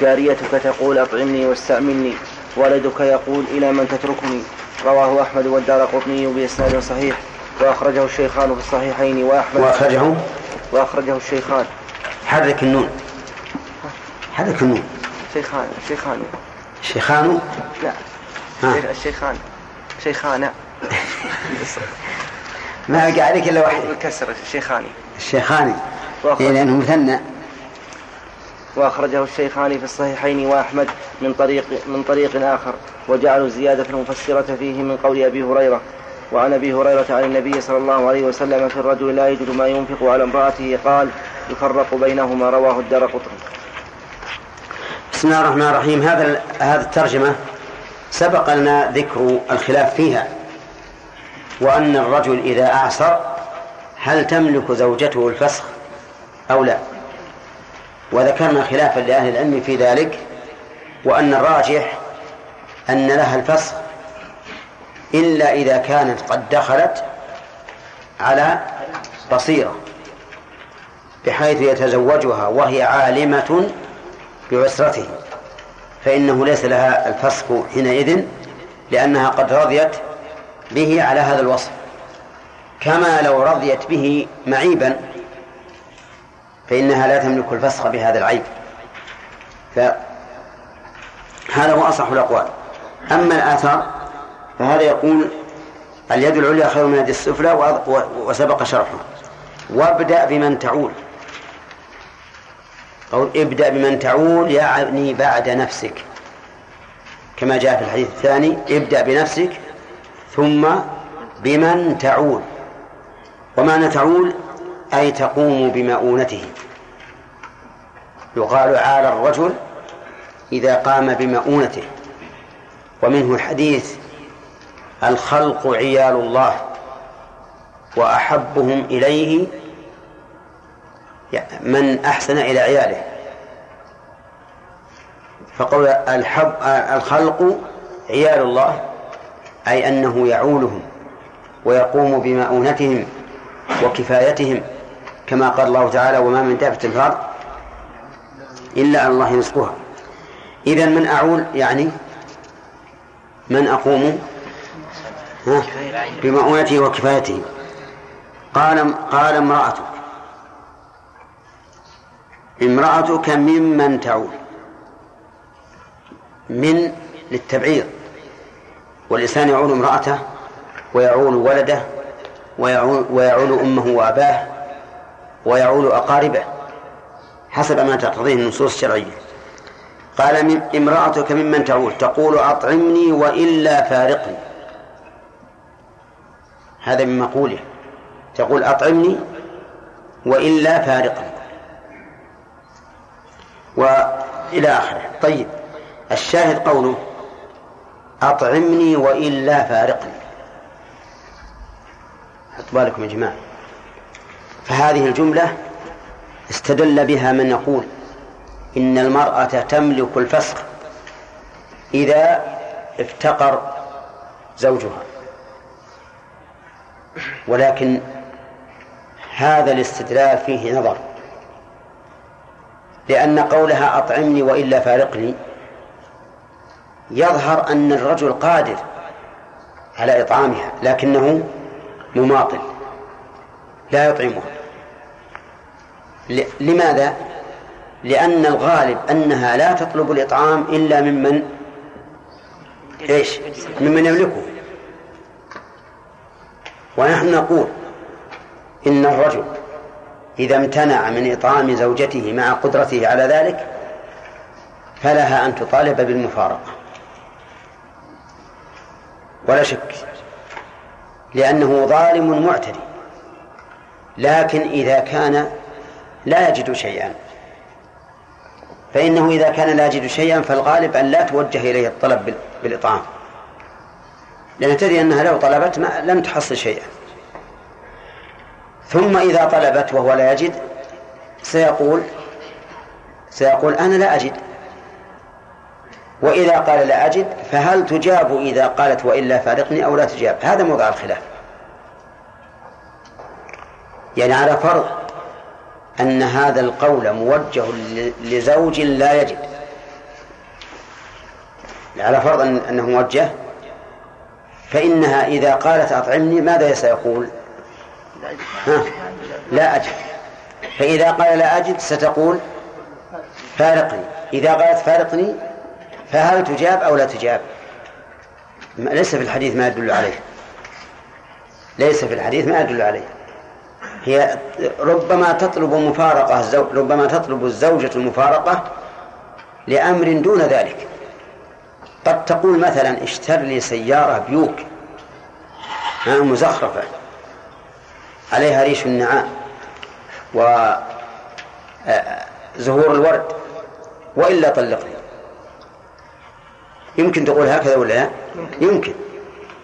S6: جاريتك تقول أطعمني واستعملني ولدك يقول إلى من تتركني رواه أحمد والدار قطني بإسناد صحيح وأخرجه الشيخان في الصحيحين وأحمد وأخرجه وأخرجه الشيخان حرك النون حرك النون شيخان شيخان شيخان لا الشيخان شيخان ما قال عليك إلا واحد الكسر الشيخاني الشيخاني إيه لأنه مثنى وأخرجه الشيخان في الصحيحين وأحمد من طريق من طريق آخر وجعلوا الزيادة المفسرة فيه من قول أبي هريرة وعن أبي هريرة عن النبي صلى الله عليه وسلم في الرجل لا يجد ما ينفق على امرأته قال يفرق بينهما رواه الدار قطن بسم الله الرحمن الرحيم هذا هذه الترجمة سبق لنا ذكر الخلاف فيها وأن الرجل إذا أعسر هل تملك زوجته الفسخ أو لا؟ وذكرنا خلافا لأهل العلم في ذلك وأن الراجح أن لها الفصل إلا إذا كانت قد دخلت على بصيرة بحيث يتزوجها وهي عالمة بعسرته فإنه ليس لها الفسق حينئذ لأنها قد رضيت به على هذا الوصف كما لو رضيت به معيبا فإنها لا تملك الفسخ بهذا العيب فهذا هو أصح الأقوال أما الآثار فهذا يقول اليد العليا خير من اليد السفلى وسبق شرحه وابدأ بمن تعول أو ابدأ بمن تعول يعني بعد نفسك كما جاء في الحديث الثاني ابدأ بنفسك ثم بمن تعول ومعنى تعول أي تقوم بمؤونته يقال عال الرجل إذا قام بمؤونته ومنه الحديث الخلق عيال الله وأحبهم إليه يعني من أحسن إلى عياله فقول الحب الخلق عيال الله أي أنه يعولهم ويقوم بمؤونتهم وكفايتهم كما قال الله تعالى وما من دابة الأرض إلا على الله رزقها إذا من أعول يعني من أقوم بمؤونته وكفايته قال قال امرأتك امرأتك ممن تعول من للتبعير والإنسان يعول امرأته ويعول ولده ويعول, ويعول أمه وأباه ويعول أقاربه حسب ما تقتضيه النصوص الشرعية قال امرأتك ممن تعول تقول أطعمني وإلا فارقني هذا من مقوله تقول أطعمني وإلا فارقني وإلى آخره طيب الشاهد قوله أطعمني وإلا فارقني حط بالكم يا جماعة فهذه الجملة استدل بها من يقول إن المرأة تملك الفسق إذا افتقر زوجها ولكن هذا الاستدلال فيه نظر لأن قولها أطعمني وإلا فارقني يظهر أن الرجل قادر على إطعامها لكنه مماطل لا يطعمها لماذا؟ لأن الغالب أنها لا تطلب الإطعام إلا ممن إيش؟ ممن يملكه ونحن نقول إن الرجل إذا امتنع من إطعام زوجته مع قدرته على ذلك فلها أن تطالب بالمفارقة ولا شك لأنه ظالم معتدي لكن إذا كان لا يجد شيئا فإنه إذا كان لا يجد شيئا فالغالب أن لا توجه إليه الطلب بالإطعام لأن تدري أنها لو طلبت ما لم تحصل شيئا ثم إذا طلبت وهو لا يجد سيقول سيقول أنا لا أجد وإذا قال لا أجد فهل تجاب إذا قالت وإلا فارقني أو لا تجاب هذا موضع الخلاف يعني على فرض أن هذا القول موجه لزوج لا يجد على فرض أنه موجه فإنها إذا قالت أطعمني ماذا سيقول ها؟ لا أجد فإذا قال لا أجد ستقول فارقني إذا قالت فارقني فهل تجاب أو لا تجاب ليس في الحديث ما يدل عليه ليس في الحديث ما يدل عليه هي ربما تطلب مفارقة ربما تطلب الزوجة المفارقة لأمر دون ذلك قد تقول مثلا اشتر لي سيارة بيوك مزخرفة عليها ريش النعام وزهور آه، الورد وإلا طلقني يمكن تقول هكذا ولا لا؟ يمكن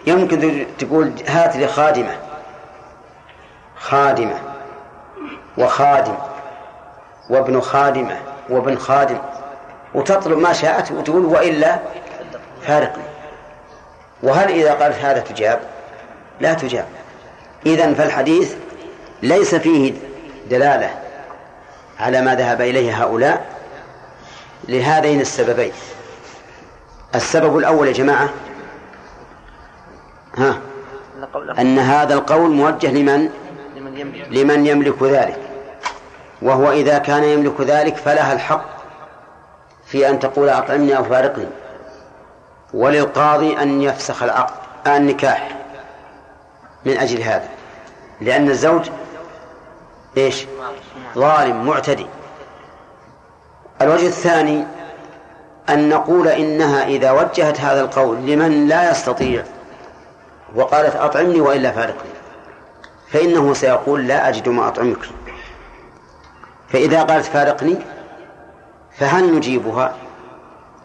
S6: يمكن تقول هات لي خادمة خادمة وخادم وابن خادمة وابن خادم وتطلب ما شاءت وتقول وإلا فارقني وهل إذا قالت هذا تجاب لا تجاب إذا فالحديث ليس فيه دلالة على ما ذهب إليه هؤلاء لهذين السببين السبب الأول يا جماعة ها أن هذا القول موجه لمن؟ لمن يملك ذلك وهو إذا كان يملك ذلك فلها الحق في أن تقول أطعمني أو فارقني وللقاضي أن يفسخ العقد النكاح من أجل هذا لأن الزوج إيش ظالم معتدي الوجه الثاني أن نقول إنها إذا وجهت هذا القول لمن لا يستطيع وقالت أطعمني وإلا فارقني فإنه سيقول لا أجد ما أطعمك فإذا قالت فارقني فهل نجيبها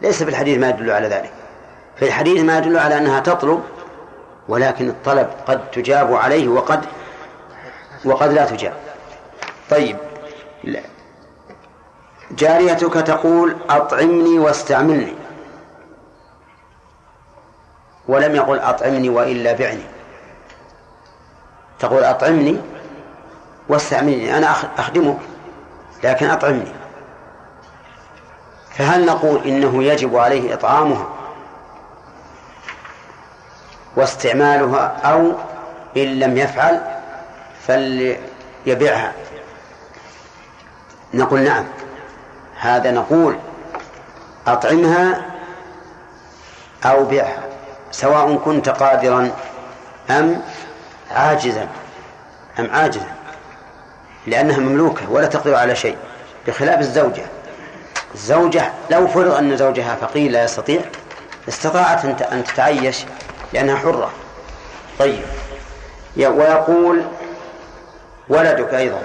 S6: ليس في الحديث ما يدل على ذلك في الحديث ما يدل على أنها تطلب ولكن الطلب قد تجاب عليه وقد وقد لا تجاب طيب لا. جاريتك تقول أطعمني واستعملني ولم يقل أطعمني وإلا بعني تقول أطعمني واستعملني أنا أخدمك لكن أطعمني فهل نقول إنه يجب عليه إطعامها واستعمالها أو إن لم يفعل فليبيعها نقول نعم هذا نقول أطعمها أو بيعها سواء كنت قادرا أم عاجزا أم عاجزا لأنها مملوكة ولا تقدر على شيء بخلاف الزوجة الزوجة لو فرض أن زوجها فقير لا يستطيع استطاعت أن تتعيش لأنها حرة طيب ويقول ولدك أيضا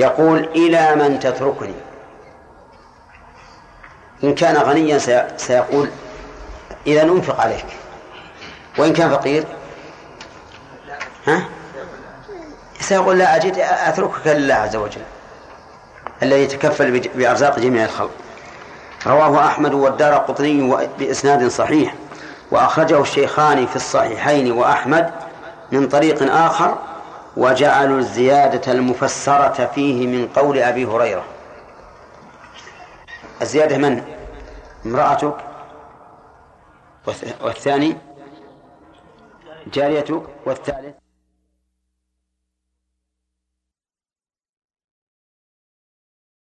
S6: يقول إلى من تتركني إن كان غنيا سيقول إذا أنفق عليك وإن كان فقير ها؟ سيقول لا أجد أتركك لله عز وجل الذي يتكفل بأرزاق جميع الخلق رواه أحمد والدار قطني بإسناد صحيح وأخرجه الشيخان في الصحيحين وأحمد من طريق آخر وجعلوا الزيادة المفسرة فيه من قول أبي هريرة الزيادة من؟ امرأتك والثاني جاريتك والثالث